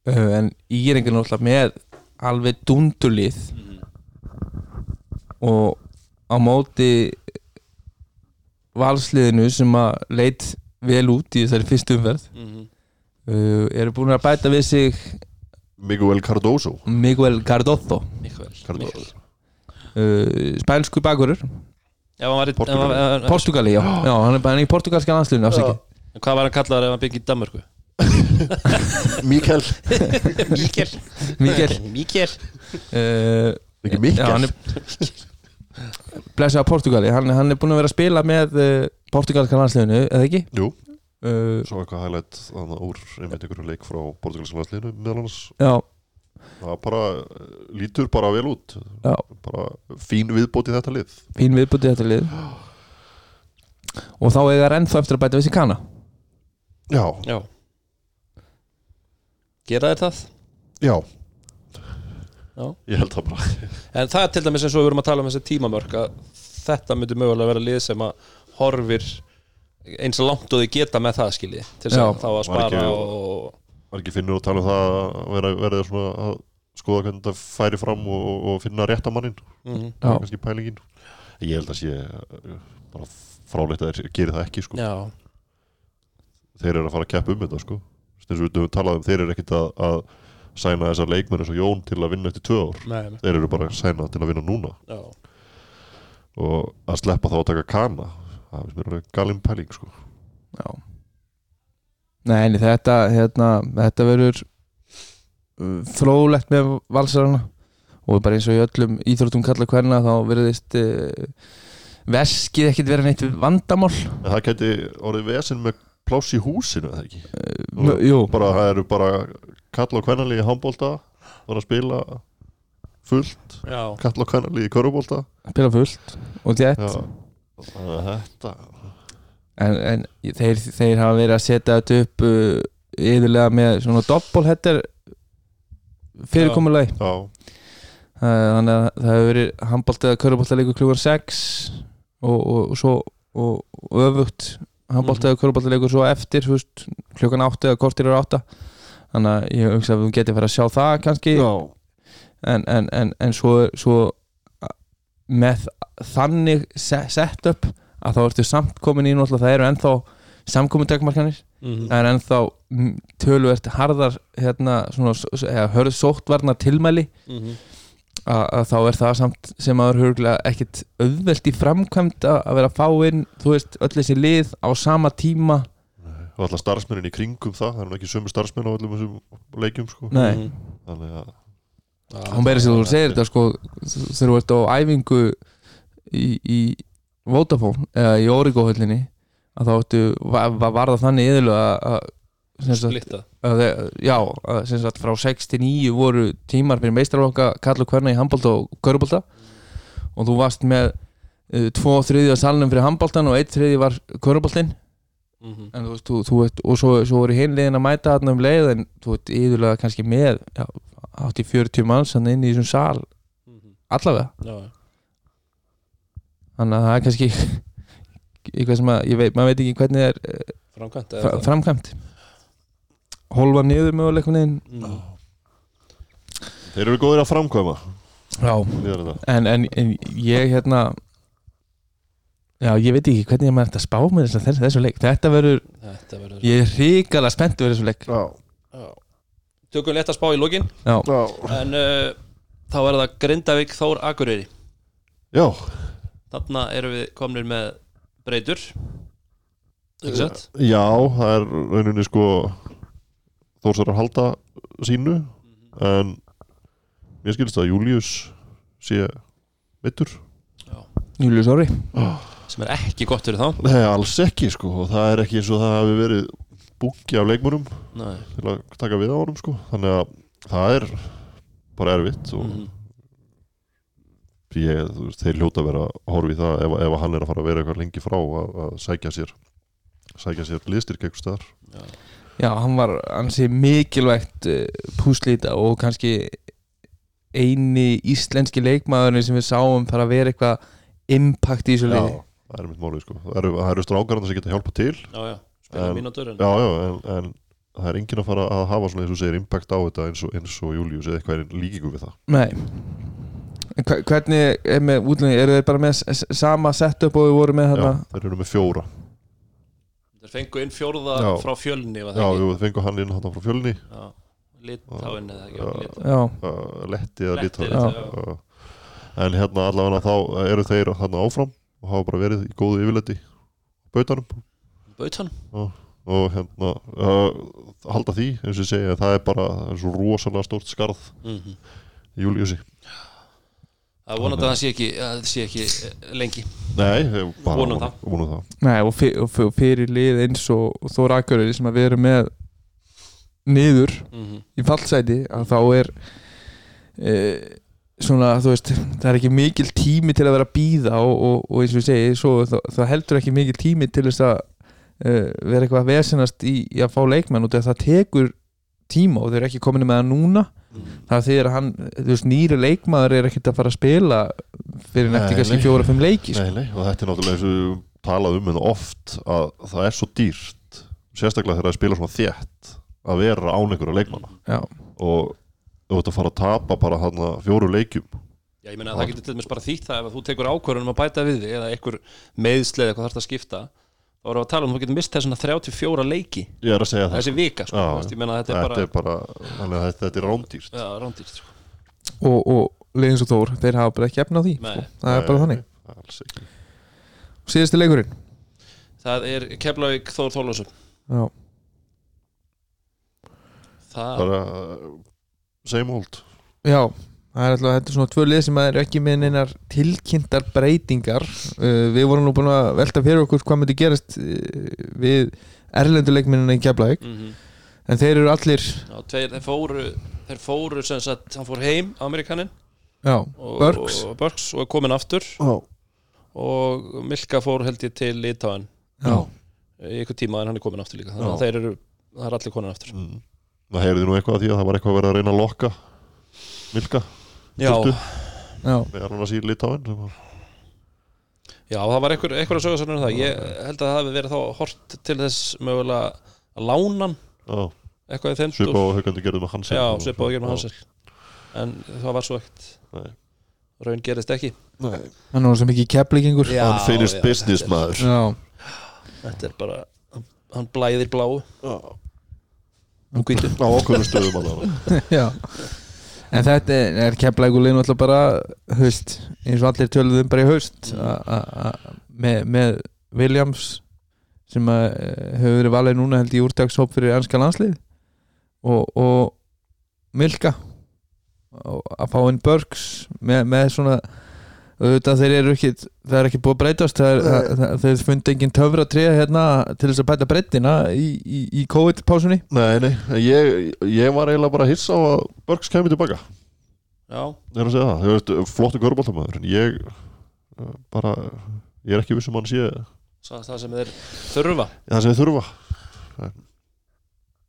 [SPEAKER 2] Uh, en í er einhvern veginn með alveg dundurlið. Og á móti valsliðinu sem að leit vel út í þessari fyrstu umferð
[SPEAKER 1] mm -hmm.
[SPEAKER 2] uh, eru búin að bæta við sig
[SPEAKER 3] Miguel Cardoso.
[SPEAKER 2] Miguel Cardozo.
[SPEAKER 3] Cardozo.
[SPEAKER 2] uh, bakurur
[SPEAKER 1] ef hann- ef-
[SPEAKER 2] Portugali, já, já hann er í portugalska landsliðinu afsækja
[SPEAKER 1] en hvað var hann kallaður ef hann byggði í Danmörku?
[SPEAKER 3] Mikael.
[SPEAKER 1] Míkel
[SPEAKER 2] Miguel
[SPEAKER 1] Míkel
[SPEAKER 2] uh,
[SPEAKER 3] Ekki Mikael.
[SPEAKER 2] hann er Blessa á Portugali, hann, hann er búin að vera að spila með uh, portugalska landsliðinu, eða ekki?
[SPEAKER 3] Jú,
[SPEAKER 2] Uh,
[SPEAKER 3] svo eitthvað highlight þannig úr einmitt einhverju leik frá portugalska landsliðinu meðal annars.
[SPEAKER 2] Já,
[SPEAKER 3] það bara lítur bara vel út.
[SPEAKER 2] Já.
[SPEAKER 3] bara fín viðbót í þetta lið.
[SPEAKER 2] Fín viðbútið þetta lið. Og þá eiga ennþá eftir að bæta við sér kana
[SPEAKER 3] já,
[SPEAKER 1] Já. Gera þér það?
[SPEAKER 3] já.
[SPEAKER 1] Já.
[SPEAKER 3] ég held það bara.
[SPEAKER 1] En það er til dæmis eins og við verum að tala um þessi tímamörk að þetta myndi mögulega vera lið sem að horfir eins og langt og þið geta með það skilji til þess
[SPEAKER 2] Já.
[SPEAKER 1] að þá að spara
[SPEAKER 3] ekki-
[SPEAKER 1] og
[SPEAKER 3] var ekki finnur að tala um það að vera, vera svona að skoða hvernig þetta færi fram og, og, og finna réttamannin
[SPEAKER 1] mm
[SPEAKER 3] það er kannski pælingin. Ég held að sé uh, bara fráleitt að þeir geri það ekki sko.
[SPEAKER 1] Já,
[SPEAKER 3] þeir eru að fara að keppa um þetta sko. eins og við höfum talað um, þeir eru ekkit að, að sæna þessar leikmenn eins og Jón til að vinna eftir tvö ár
[SPEAKER 1] nei, nei.
[SPEAKER 3] þeir eru bara að sæna til að vinna núna
[SPEAKER 1] Já.
[SPEAKER 3] og að sleppa þá að taka kana það finnst mér alveg galin pæling sko.
[SPEAKER 2] Já Nei, en þetta hérna, þetta verður uh, fróðlegt með valsarana og bara eins og í öllum íþróttum kalla hverna þá verðist uh, veskið ekkit vera neitt vandamál
[SPEAKER 3] en það geti orðið vesen með pláss í húsinu eða ekki?
[SPEAKER 2] Uh, Jú,
[SPEAKER 3] bara, það eru bara kall og kvennalí í handbólta það er að spila fullt
[SPEAKER 1] Já.
[SPEAKER 3] kall og kvennalí í körubólta
[SPEAKER 2] spila fullt og þétt.
[SPEAKER 3] Já, þannig að þetta.
[SPEAKER 2] En, en þeir, þeir hafa verið að setja þetta upp uh, yfirlega með svona doppelheader fyrirkomulag
[SPEAKER 3] Já,
[SPEAKER 2] þannig að það hefur verið handbólt eða köruboltaleikur klukkan 6 og, og, og svo og, og öfugt handbólt
[SPEAKER 1] Mhm.
[SPEAKER 2] eða köruboltaleikur svo eftir veist, klukkan 8 eða kortir eru 8 þannig að ég hugsa að við getum fara að sjá það kannski. En, en, en, en svo, svo með þannig se- sett upp að þá ertu samt komin í náttúrulega það eru ennþá samkomin dagmarkanir
[SPEAKER 1] Mm
[SPEAKER 2] það er ennþá mm, töluvert harðar hérna svona, hörð sóttvarna tilmæli
[SPEAKER 1] -hmm.
[SPEAKER 2] Að, að þá er það samt sem að er huglega ekkit auðvelt í framkvæmt að vera að fá inn þú veist, öll þessi lið á sama tíma
[SPEAKER 3] og alltaf starfsmennin í kringum það það er nú ekki sömu starfsmenn á öllum þessum leikjum sko.
[SPEAKER 2] Nei,
[SPEAKER 1] Mhm.
[SPEAKER 3] þannig að
[SPEAKER 2] hún beiri sér þú segir þetta sko þegar þú ert á æfingu í, í Vodafone eða í Origo-höllinni að þá ættu, var, var það þannig yðurlega að, sem
[SPEAKER 1] Splitta
[SPEAKER 2] að, já, sem sagt frá 6 til 9 voru tímar fyrir meistarlokka kallu hverna í handbólta og körubólta og þú varst með uh, tvo þriðja salnum fyrir handbóltan og eitt þriðji var körubóltin
[SPEAKER 1] mm
[SPEAKER 2] en þú veist, þú, þú veist, og svo, svo voru hinliðin að mæta þarna um leið en þú veist, yðurlega kannski með já, 80-40 manns hann inn í þessum sal.
[SPEAKER 1] -hmm.
[SPEAKER 2] allavega,
[SPEAKER 1] Já,
[SPEAKER 2] þannig að það er kannski eitthvað sem að, ég veit, maður veit ekki hvernig það er eh,
[SPEAKER 1] framkvæmt
[SPEAKER 2] fra, framkvæmt holfa niður möguleikunni
[SPEAKER 1] mm.
[SPEAKER 3] þeir eru góðir að framkvæma.
[SPEAKER 2] Já, en, en, en ég hérna já, ég veit ekki hvernig ég maður ætti að spá með þess, þess, þessu leik. Þetta verður,
[SPEAKER 1] Þetta verður
[SPEAKER 2] ég er hrikalega spennt fyrir þessu leik.
[SPEAKER 3] Já,
[SPEAKER 1] Já. Tökum létt að spá í lokin.
[SPEAKER 2] Já,
[SPEAKER 3] já,
[SPEAKER 1] En uh, þá er það Grindavík Þór Akureyri.
[SPEAKER 3] Já,
[SPEAKER 1] Þarna erum við komnir með breytur. Ekki sett?
[SPEAKER 3] já það er rauninni sko þórsar að halda sínu en mér skilst að Július sé mittur
[SPEAKER 2] Július Orri.
[SPEAKER 1] Sem er ekki gott fyrir þá.
[SPEAKER 3] Nei, alls ekki sko og það er ekki eins og það hafi verið búki af leikmörum
[SPEAKER 1] Nei.
[SPEAKER 3] til að taka við á honum sko. Þannig að það er bara erfitt og
[SPEAKER 1] Mhm.
[SPEAKER 3] ég, þú veist, þeir hljóta að vera í það ef, ef hann er að fara að vera eitthvað lengi frá að, að sækja sér sækja sér liðstyrk eitthvað staðar
[SPEAKER 2] já, hann var ansi mikilvægt uh, púslita og kannski eini íslenski leikmaðurinn sem við sáum fara að vera eitthvað impact í þessu
[SPEAKER 3] Já,
[SPEAKER 2] liði.
[SPEAKER 3] það er mitt málið sko. Það eru, það eru strákarna sem geta hjálpa til.
[SPEAKER 1] Já, já, spila mínútur en
[SPEAKER 3] já, já, en, en það er enginn að fara að hafa svona eins og segir impact á þetta eins og, eins og Július eða eitthvað er líkingu við það.
[SPEAKER 2] Nei. Hvernig er með útlendingi, eru þeir bara með sama setup og við vorum með
[SPEAKER 3] Já,
[SPEAKER 2] hérna
[SPEAKER 3] þeir eru með fjóra.
[SPEAKER 1] Þeir fengu inn fjórða
[SPEAKER 3] Já.
[SPEAKER 1] frá fjölni
[SPEAKER 3] Já, jú, fengu hann inn hann frá fjölni.
[SPEAKER 1] Já, Litáin eða ekki
[SPEAKER 3] Já.
[SPEAKER 1] lit-
[SPEAKER 2] Já,
[SPEAKER 3] letti eða uh, en hérna allavega þá eru þeir hann áfram og hafa bara verið í góðu yfirleiti bautanum.
[SPEAKER 1] Baut hann
[SPEAKER 3] og hérna uh, halda því, eins og segja það er bara er svo rosalega stórt skarð
[SPEAKER 1] Mhm.
[SPEAKER 3] í Júliusi
[SPEAKER 1] Það er vonandi að það sé ekki, sé ekki eh, lengi
[SPEAKER 3] Nei,
[SPEAKER 1] Vonum það.
[SPEAKER 3] vonum það.
[SPEAKER 2] nei og, fyr, og fyr- fyrir lið eins og, og Þór Akureyri sem að við erum með niður
[SPEAKER 1] mm
[SPEAKER 2] í fallsæti að þá er uh, svona, þú veist það er ekki mikil tími til að vera að býða og, og, og eins og ég segi, svo, það, það heldur ekki mikil tími til þess að uh, vera eitthvað að vesenast í, í að fá leikmenn og það tekur tíma og þeir eru ekki komin með það núna. Það þegar hann, þú veist, nýri leikmaður er ekkert að fara að spila fyrir
[SPEAKER 3] Nei,
[SPEAKER 2] nefti kannski fjóra-fimm leiki sko.
[SPEAKER 3] Nei, nei, og þetta er náttúrulega eins og við talað um en oft að það er svo dýrt sérstaklega þegar það spila svona þétt að vera án einhverja leikmanna.
[SPEAKER 2] Já,
[SPEAKER 3] og þú ert að fara að tapa bara hann fjóru leikjum.
[SPEAKER 1] Já, ég meina að það getur til dæmis bara þýtt það ef að þú tekur ákvörðunum að bæta við þig eða einhver meðsleið eitthvað þarf að skipta þá erum við að tala um að þú getur mist þessuna 34 leiki.
[SPEAKER 3] Ég er að segja það
[SPEAKER 1] þessi vika, sko,
[SPEAKER 3] Já,
[SPEAKER 1] veist, ég meina að þetta er bara,
[SPEAKER 3] þetta er bara, að þetta, þetta er rándýrt.
[SPEAKER 1] Já, rándýrt sko.
[SPEAKER 2] og, og liðins og Þór, þeir hafa bara ekki efna á því sko. það er bara þannig.
[SPEAKER 3] Nei, alls ekki.
[SPEAKER 2] Síðasti leikurinn?
[SPEAKER 1] Það er Keflavík Þór Þórlásson
[SPEAKER 2] Já,
[SPEAKER 1] það,
[SPEAKER 3] bara same old.
[SPEAKER 2] Já það er alltaf, þetta er svona tvö lið sem er ekki með neinar tilkynntar breytingar. Uh, Við vorum nú búin að velta fyrir okkur hvað myndi gerast uh, við erlenduleikminna í Keflavík.
[SPEAKER 1] Mm
[SPEAKER 2] en þeir eru allir
[SPEAKER 1] já, tveir, þeir fóru þeir fóru sem sagt, hann fór heim Amerikanin
[SPEAKER 2] Já,
[SPEAKER 1] og,
[SPEAKER 2] Burks
[SPEAKER 1] og, Burks og er komin aftur.
[SPEAKER 3] Já,
[SPEAKER 1] og Milka fór held ég til Litáin
[SPEAKER 2] Já,
[SPEAKER 1] í ykkur tíma en hann er komin aftur líka. Þannig að þeir eru, það er allir komin aftur.
[SPEAKER 3] Mm. það heyrði nú eitthvað að því að það var eitthvað að vera að reyna að lokka Milka,
[SPEAKER 1] já,
[SPEAKER 3] Fylgdu.
[SPEAKER 2] já,
[SPEAKER 3] með annars í Litáin sem var
[SPEAKER 1] já, það var einhver, einhver að sögja svona um það. Ég held að það hefði verið þá hort til þess mögulega að lána hann.
[SPEAKER 3] Já,
[SPEAKER 1] eitthvað í þeim
[SPEAKER 3] svipa á haugandi gerðum með hans
[SPEAKER 1] já, svipa á að gera með Hansel. En það var svo ekkert.
[SPEAKER 3] Nei.
[SPEAKER 1] raun gerist ekki.
[SPEAKER 3] Nei.
[SPEAKER 2] hann var svo mikið
[SPEAKER 1] Já,
[SPEAKER 3] Unfinished
[SPEAKER 1] já,
[SPEAKER 3] business
[SPEAKER 1] er-
[SPEAKER 3] maður
[SPEAKER 2] Já,
[SPEAKER 1] þetta er bara, hann blæðir bláu.
[SPEAKER 3] Já.
[SPEAKER 1] og
[SPEAKER 3] á okkur stöðum allavega.
[SPEAKER 2] Já En þetta er, keflægulinn alltaf bara haust, eins og allir töluðum bara í a- a- með, með Williams sem að, eh, hefur verið valið núna held í úrtakshóp fyrir ennska landslið og, og Milka og að fá inn Burks með, með svona auðvitað þeir eru ekki það er ekki búið að breytast það er, það, það, þeir fundi engin töfra treða hérna til þess að bæta breyttina í, í, í COVID-pásunni.
[SPEAKER 3] Nei, nei, ég, ég var eiginlega bara að hissa á að Burks kemur tilbaka.
[SPEAKER 1] Já,
[SPEAKER 3] Ég er að segja það, þú veist, flottu köruboltamæður en ég bara ég er ekki viss um hann sé
[SPEAKER 1] það það sem þeir þurfa.
[SPEAKER 3] Það sem þið þurfa.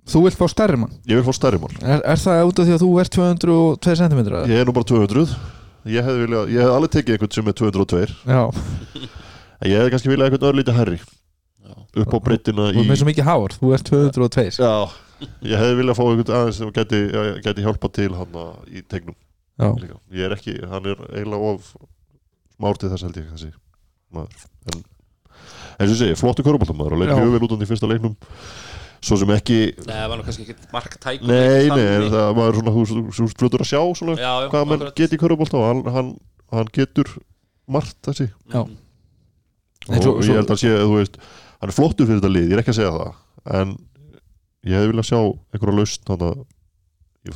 [SPEAKER 2] Þú vilt fá stærri mann?
[SPEAKER 3] Ég vil fá stærri mál
[SPEAKER 2] Er, er það út af því að þú ert 202 cm?
[SPEAKER 3] Ég er nú bara 200 Ég hefði viljað, ég hefði alveg tekið einhvern sem er 202
[SPEAKER 2] Já,
[SPEAKER 3] en ég hefði kannski viljað einhvern örlítið herri
[SPEAKER 1] já,
[SPEAKER 3] upp á breytina
[SPEAKER 2] þú
[SPEAKER 3] í
[SPEAKER 2] er með svo mikið hár Þú ert 202
[SPEAKER 3] Já, ég hefði viljað fá einhvern aðeins sem geti, geti hjálpa til hann í tegnum. Ég er ekki, hann er eiginlega of smár til þess held ég þessi maður. En eins og ég segi, flottu köruboltamæður og leik
[SPEAKER 2] Já.
[SPEAKER 3] mjög vel út í fyrsta leiknum svo sem ekki
[SPEAKER 1] Nei, það var nú kannski ekki marktæk
[SPEAKER 3] Nei, nei, það maður svona, þú ert fljótur að sjá svona,
[SPEAKER 1] já, já,
[SPEAKER 3] hvað menn
[SPEAKER 1] akkurat.
[SPEAKER 3] geti í körubólta og hann, hann, hann getur margt þessi
[SPEAKER 2] Já.
[SPEAKER 1] Mhm.
[SPEAKER 3] Og
[SPEAKER 2] svo-
[SPEAKER 3] ég held að sé, þú veist hann er flottur fyrir þetta lið, ég er ekki að segja það en ég hefði viljað sjá einhverja lausn hann að í,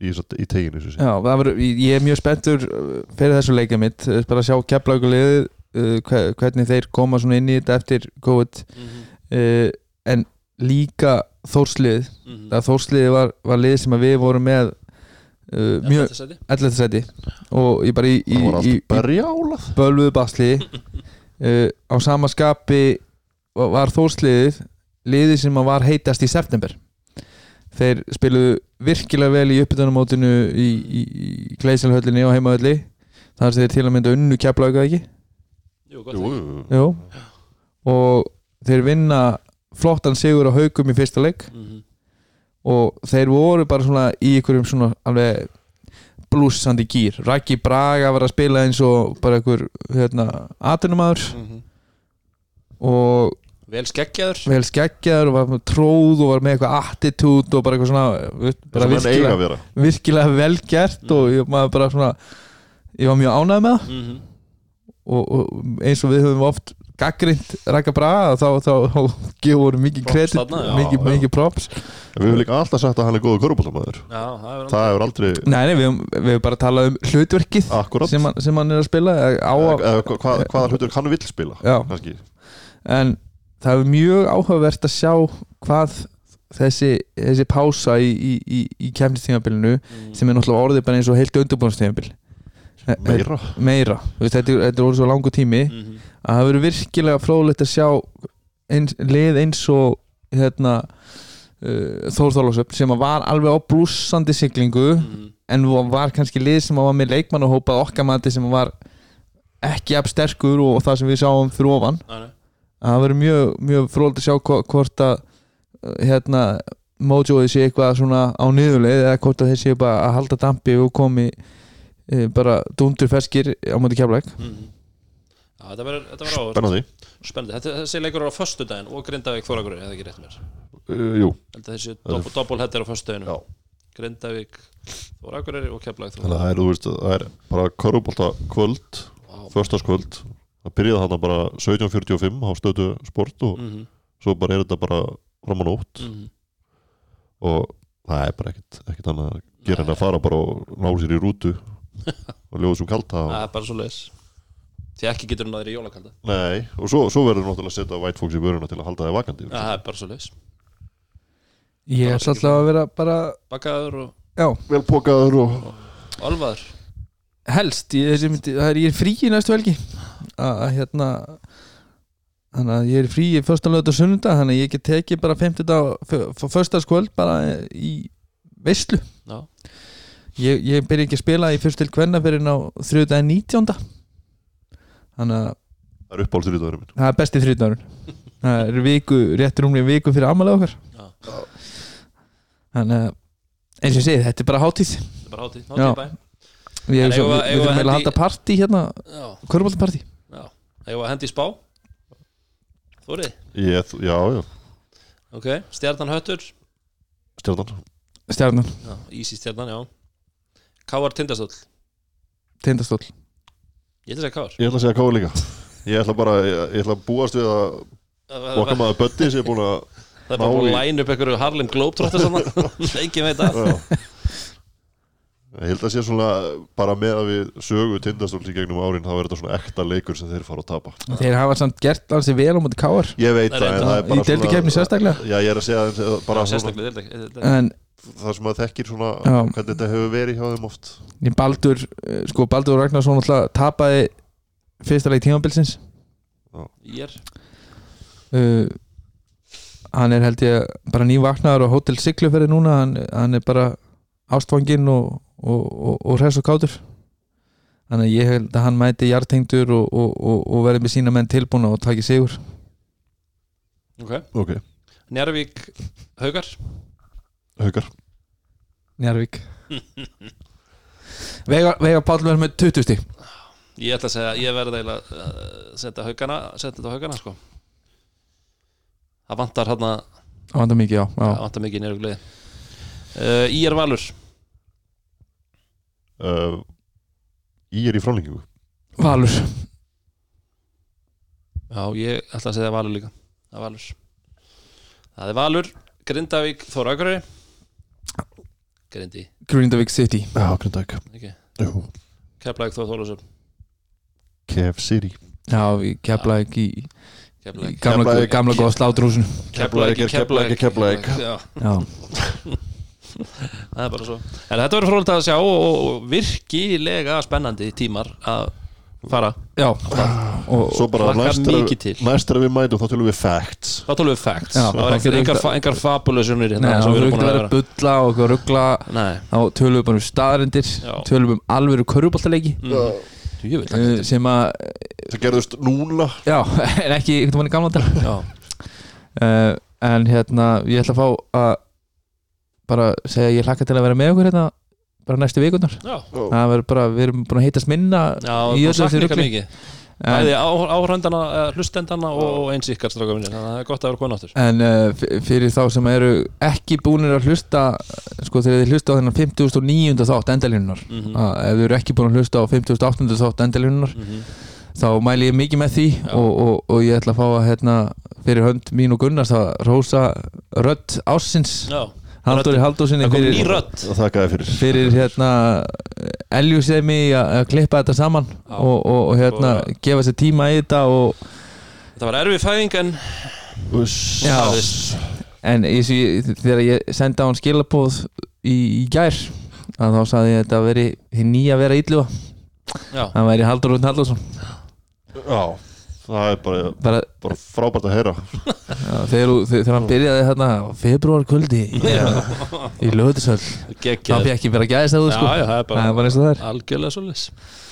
[SPEAKER 3] í, í, í teginu sem sé.
[SPEAKER 2] Já það var, ég er mjög spenntur uh, fyrir þessu leikja mitt uh, bara að sjá keflaugulegið uh, hvernig þeir koma svona inn í þetta eftir COVID
[SPEAKER 1] Mhm,
[SPEAKER 2] uh, en líka þórslið
[SPEAKER 1] mhm.
[SPEAKER 2] það þórsliði var, var lið sem að við vorum með uh, mjög
[SPEAKER 1] Ellefta sæti.
[SPEAKER 2] 11. seti og ég bara í, í, í, í bölvuðu basli uh, á sama skapi var var þórsliðið liðið sem að var heitast í september þeir spiluðu virkilega vel í uppbytunumótinu í, í, í Gleisalhöllinni og heimahölli þar sem þeir til að mynda unnu keflauga ekki
[SPEAKER 1] Jú,
[SPEAKER 3] jú. Jú.
[SPEAKER 2] og þeir vinna flottan sigur á haugum í fyrsta leik
[SPEAKER 1] Mhm.
[SPEAKER 2] og þeir voru bara svona í einhverjum svona alveg blúsandi gýr Raki Braga var að spila eins og bara einhver hérna, atunumæður
[SPEAKER 1] Mhm.
[SPEAKER 2] og
[SPEAKER 1] Vel skeggjaður
[SPEAKER 2] vel skeggjaður og var með tróð og var með eitthvað attitude og bara eitthvað svona bara virkilega, virkilega vel gert og ég, maður bara svona ég var mjög ánægð með það
[SPEAKER 1] Mhm.
[SPEAKER 2] og, og eins og við höfum oft gaggrind Raka Braga þá, þá, þá gefur mikið
[SPEAKER 1] Props
[SPEAKER 2] kredit
[SPEAKER 1] þarna, já,
[SPEAKER 2] mikið,
[SPEAKER 3] já.
[SPEAKER 2] mikið props.
[SPEAKER 3] En við hefum líka alltaf sagt að hann er góður körubóltamæður
[SPEAKER 1] Já, það er
[SPEAKER 3] það hefur aldrei
[SPEAKER 2] nei, nei, við höfum bara talað um hlutverkið sem hann, sem hann er að spila á að,
[SPEAKER 3] Eða hvað, hvaða hlutur hann vill spila
[SPEAKER 2] en það er mjög áhugavert að sjá hvað þessi, þessi pása í, í, í, í kemnistímabilinu
[SPEAKER 1] Mm.
[SPEAKER 2] sem er náttúrulega orðið bara eins og heilt undirbúinnstímabil
[SPEAKER 3] meira
[SPEAKER 2] meira, Þú veist, þetta, er- þetta er orðið svo langu tími
[SPEAKER 1] Mhm.
[SPEAKER 2] að það verður virkilega fróðlegt að sjá eins, lið eins og hérna uh, Þór Þorlásöfn sem var alveg á blúsandi siglingu
[SPEAKER 1] Mhm.
[SPEAKER 2] en var kannski lið sem var með leikmann og hópað okkar mati sem var ekki jafn sterkur og það sem við sáum fyrir ofan að það verður mjög, mjög fróðlegt að sjá hvo- hvort að hérna Mojoið sé eitthvað svona á niðurleið eða hvort að þeir sé bara að halda dampi og komi bara dundur feskir á móti keflæk
[SPEAKER 1] Mhm. Já, þetta verður þetta verður áhugavert.
[SPEAKER 3] spennandi.
[SPEAKER 1] Spennandi, þetta, þessi leikur á föstudaginn og Grindavík Þóragur, eða ekki rétt mér.
[SPEAKER 3] Uh, jú,
[SPEAKER 1] þessi doppel, doppelhettir á föstudaginn.
[SPEAKER 3] Já.
[SPEAKER 1] Grindavík Þóragur og
[SPEAKER 3] að það er, þú veist, það er bara korfbólta kvöld, förstaskvöld það byrjaði þarna bara 17.45 á stöðu sport og
[SPEAKER 1] mm
[SPEAKER 3] svo bara er þetta bara fram á nótt.
[SPEAKER 1] -hmm.
[SPEAKER 3] og það er bara ekkert, ekkert annað að gera en að fara bara og ná sér í rútu og ljóða svo kalta og,
[SPEAKER 1] bara svo leiðis Því ekki getur hún aðri í jólakalda.
[SPEAKER 3] Nei, og svo, svo verður náttúrulega að setja White Fox í vöruna til að halda það vakandi
[SPEAKER 1] Það er bara svo leiðis
[SPEAKER 2] ég er alltaf að vera bara
[SPEAKER 1] Bakaður og
[SPEAKER 2] já,
[SPEAKER 3] vel pókaður og
[SPEAKER 1] alvaður
[SPEAKER 2] helst ég, þessi, myndi, það er, ég er frí í næstu helgi. Að að, hérna þannig að ég er frí í fyrsta lögut og sunnunda þannig að ég get tekið bara 50 dag fyrstaskvöld bara í veislu ég, ég byrja ekki að spila í fyrst til kvenna fyrir ná þrjóðdæði 19. þannig að
[SPEAKER 3] það er í það minn.
[SPEAKER 2] Það er besti þrjóðdæðurinn það er viku, réttur umlega viku fyrir amalega okkar.
[SPEAKER 1] Já.
[SPEAKER 2] þannig að eins og ég segi, þetta er bara hátíð.
[SPEAKER 1] Þetta er bara hátíð. Hátíð bæ.
[SPEAKER 2] Ég
[SPEAKER 1] En
[SPEAKER 2] svo,
[SPEAKER 1] eigum
[SPEAKER 2] við,
[SPEAKER 1] við-
[SPEAKER 2] við
[SPEAKER 1] eigum við
[SPEAKER 2] þurfum
[SPEAKER 1] að
[SPEAKER 2] að
[SPEAKER 1] hendi-
[SPEAKER 2] halda partí hérna
[SPEAKER 1] Já,
[SPEAKER 2] köruboltapartí
[SPEAKER 1] já. Eða að hendi í spá? Þórið
[SPEAKER 3] ég, já, já,
[SPEAKER 1] Ok, stjarnan höttur.
[SPEAKER 3] Stjarnan.
[SPEAKER 2] Stjarnan,
[SPEAKER 1] Já, Ísi stjarnan, já Káar tindastóll.
[SPEAKER 2] Tindastóll.
[SPEAKER 1] Ég ætla að segja Káar
[SPEAKER 3] ég ætla að segja káða líka. Ég ætla bara, ég, ég ætla að búast við að
[SPEAKER 1] Það
[SPEAKER 3] okkar maður Böddi sem er búin að
[SPEAKER 1] er bara búin
[SPEAKER 3] í-
[SPEAKER 1] að læna upp einhverju Harlem Globetrotter saman Ekki veit að
[SPEAKER 3] Já. Ég held að sé svona bara með að við sögu tindastóls í gegnum árin þá er þetta svona ekta leikur sem þeir fara að tapa.
[SPEAKER 2] Þeir hafa samt gert alls í vel á móti káar
[SPEAKER 3] Ég veit það, en það er bara
[SPEAKER 2] í deildi kefni sérstaklega.
[SPEAKER 3] Já, ég er að segja bara svona,
[SPEAKER 1] Sérstaklega þetta
[SPEAKER 2] en
[SPEAKER 3] það sem að þekkir svona
[SPEAKER 2] Já.
[SPEAKER 3] hvernig þetta hefur verið hjá þeim oft.
[SPEAKER 2] Ég Baldur eh, sko Baldur Ragnarsson alltaf tapaði fyrsta leik tímabilsins.
[SPEAKER 1] Ég er.
[SPEAKER 2] Uh, hann er held ég bara nývaknaður á Hotel Sigluferði núna. Hann, hann er bara ástfanginn og, og, og, og hress og kátur. Þannig að ég held að hann mæti hjartengdur og, og, og, og verði með sína menn tilbúna og taki sigur.
[SPEAKER 1] Ok.
[SPEAKER 3] Ok,
[SPEAKER 1] Njarvík Haugar
[SPEAKER 3] haukar.
[SPEAKER 2] Njarvík Veigar, Veigar Páll verður með 20 stík
[SPEAKER 1] Ég ætla að segja Ég verði eiginlega að setja Haugana Setja þetta á Haugana sko. Það vantar hérna
[SPEAKER 2] Það vandar mikið, já, já.
[SPEAKER 1] Það vantar mikið nýrug liði uh, Í er Valur.
[SPEAKER 3] Uh, Í er í frálengingu
[SPEAKER 2] Valur.
[SPEAKER 1] Já, ég ætla að segja Valur líka. Það er Valur. Það er Valur Grindavík Þóra Akureyri Grindi
[SPEAKER 2] Grindavík City.
[SPEAKER 3] Já, Grindag
[SPEAKER 1] Ekki
[SPEAKER 3] Jú,
[SPEAKER 1] Keflæk Þóra Þólasöf
[SPEAKER 3] KF City.
[SPEAKER 2] Já, í Keflæk í,
[SPEAKER 1] Keflæk
[SPEAKER 2] gamla, gamla góða slátrúsin
[SPEAKER 3] Keflavík er Keflavík. Er Keflavík.
[SPEAKER 1] Já,
[SPEAKER 2] Já,
[SPEAKER 1] það er bara svo. En þetta verður frólægt að sjá og, og virkilega spennandi tímar að fara.
[SPEAKER 2] Já. Og,
[SPEAKER 3] Svo bara
[SPEAKER 1] hlakkar
[SPEAKER 3] næst þegar
[SPEAKER 1] mikið
[SPEAKER 3] við- við mætum þá tölum við facts.
[SPEAKER 1] Þá tólum við facts.
[SPEAKER 2] Já,
[SPEAKER 1] Það var
[SPEAKER 2] það
[SPEAKER 1] engar,
[SPEAKER 2] getur
[SPEAKER 1] engar,
[SPEAKER 2] ekki-
[SPEAKER 1] fa- engar fabulusjónir
[SPEAKER 2] Nei,
[SPEAKER 1] hérna
[SPEAKER 2] það
[SPEAKER 1] sem við
[SPEAKER 2] að bulla og ruggla þá tölum við bara um staðarindir tölum um alvöru köruboltaleiki
[SPEAKER 1] mm.
[SPEAKER 2] Uh, sem að,
[SPEAKER 3] Það gerðust núna.
[SPEAKER 2] Já, en ekki einhvern veginn gamla uh, en hérna, ég ætla að fá að bara segja að ég hlakka til að vera með okkur hérna bara næstu vikunar
[SPEAKER 1] já,
[SPEAKER 2] það verður bara, við erum búin að heitast minna
[SPEAKER 1] já
[SPEAKER 2] í öllu þessu en,
[SPEAKER 1] Bæði áhröndana, hlustendana og eins ykkar stráka minni Þannig að það er gott að vera konu áttur
[SPEAKER 2] en uh, fyrir þá sem eru ekki búinir að hlusta sko þegar þið hlusta á þennan 50.900 þátt endalínunar
[SPEAKER 1] mm -hmm.
[SPEAKER 2] ef þið eru ekki búin að hlusta á 50.800 þátt endalínunar þá mæli ég mikið með því og, og, og ég ætla að fá að hérna, fyrir hönd mín og Gunnars að rósa rödd ásins
[SPEAKER 1] Já,
[SPEAKER 2] Halldóri
[SPEAKER 1] það ný
[SPEAKER 2] fyrir,
[SPEAKER 3] Það fyrir.
[SPEAKER 2] fyrir hérna eljusemi að að klippa þetta saman
[SPEAKER 1] Já.
[SPEAKER 2] og, og, hérna
[SPEAKER 1] Og-
[SPEAKER 2] gefa sér tíma í þetta og
[SPEAKER 1] Það var erfið fæðing en það
[SPEAKER 2] en ég, þegar ég sendi á hann skilabóð í, í gær að þá sagði ég að þetta veri hinn nýja að vera illu
[SPEAKER 1] Já,
[SPEAKER 2] hann væri Haldur Rúnd Haldursson
[SPEAKER 3] Já, það er bara,
[SPEAKER 2] bara
[SPEAKER 3] bara frábært að heyra.
[SPEAKER 2] Já, þegar, þú- þegar hann byrjaði þarna á februar kvöldi í lögutisöld þá
[SPEAKER 1] geggjað
[SPEAKER 2] fekk bara gæðist að þú
[SPEAKER 1] Já,
[SPEAKER 2] sko.
[SPEAKER 1] Já, það er
[SPEAKER 2] það er
[SPEAKER 1] bara
[SPEAKER 2] bara eins og það er.
[SPEAKER 1] algjörlega svolítið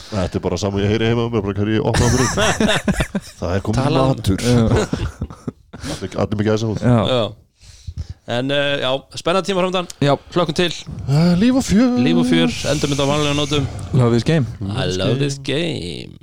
[SPEAKER 3] Þetta er bara saman ég heyri heima um mér bara Það er komið matur. Allir mikið aðeins
[SPEAKER 2] já,
[SPEAKER 1] Já. En uh, já, spennandi tíma framdann Hlökkum til,
[SPEAKER 3] Líf og fjör.
[SPEAKER 1] Líf og fjör Endur mynd á vanlega nótum.
[SPEAKER 2] Love this game.
[SPEAKER 1] I love this game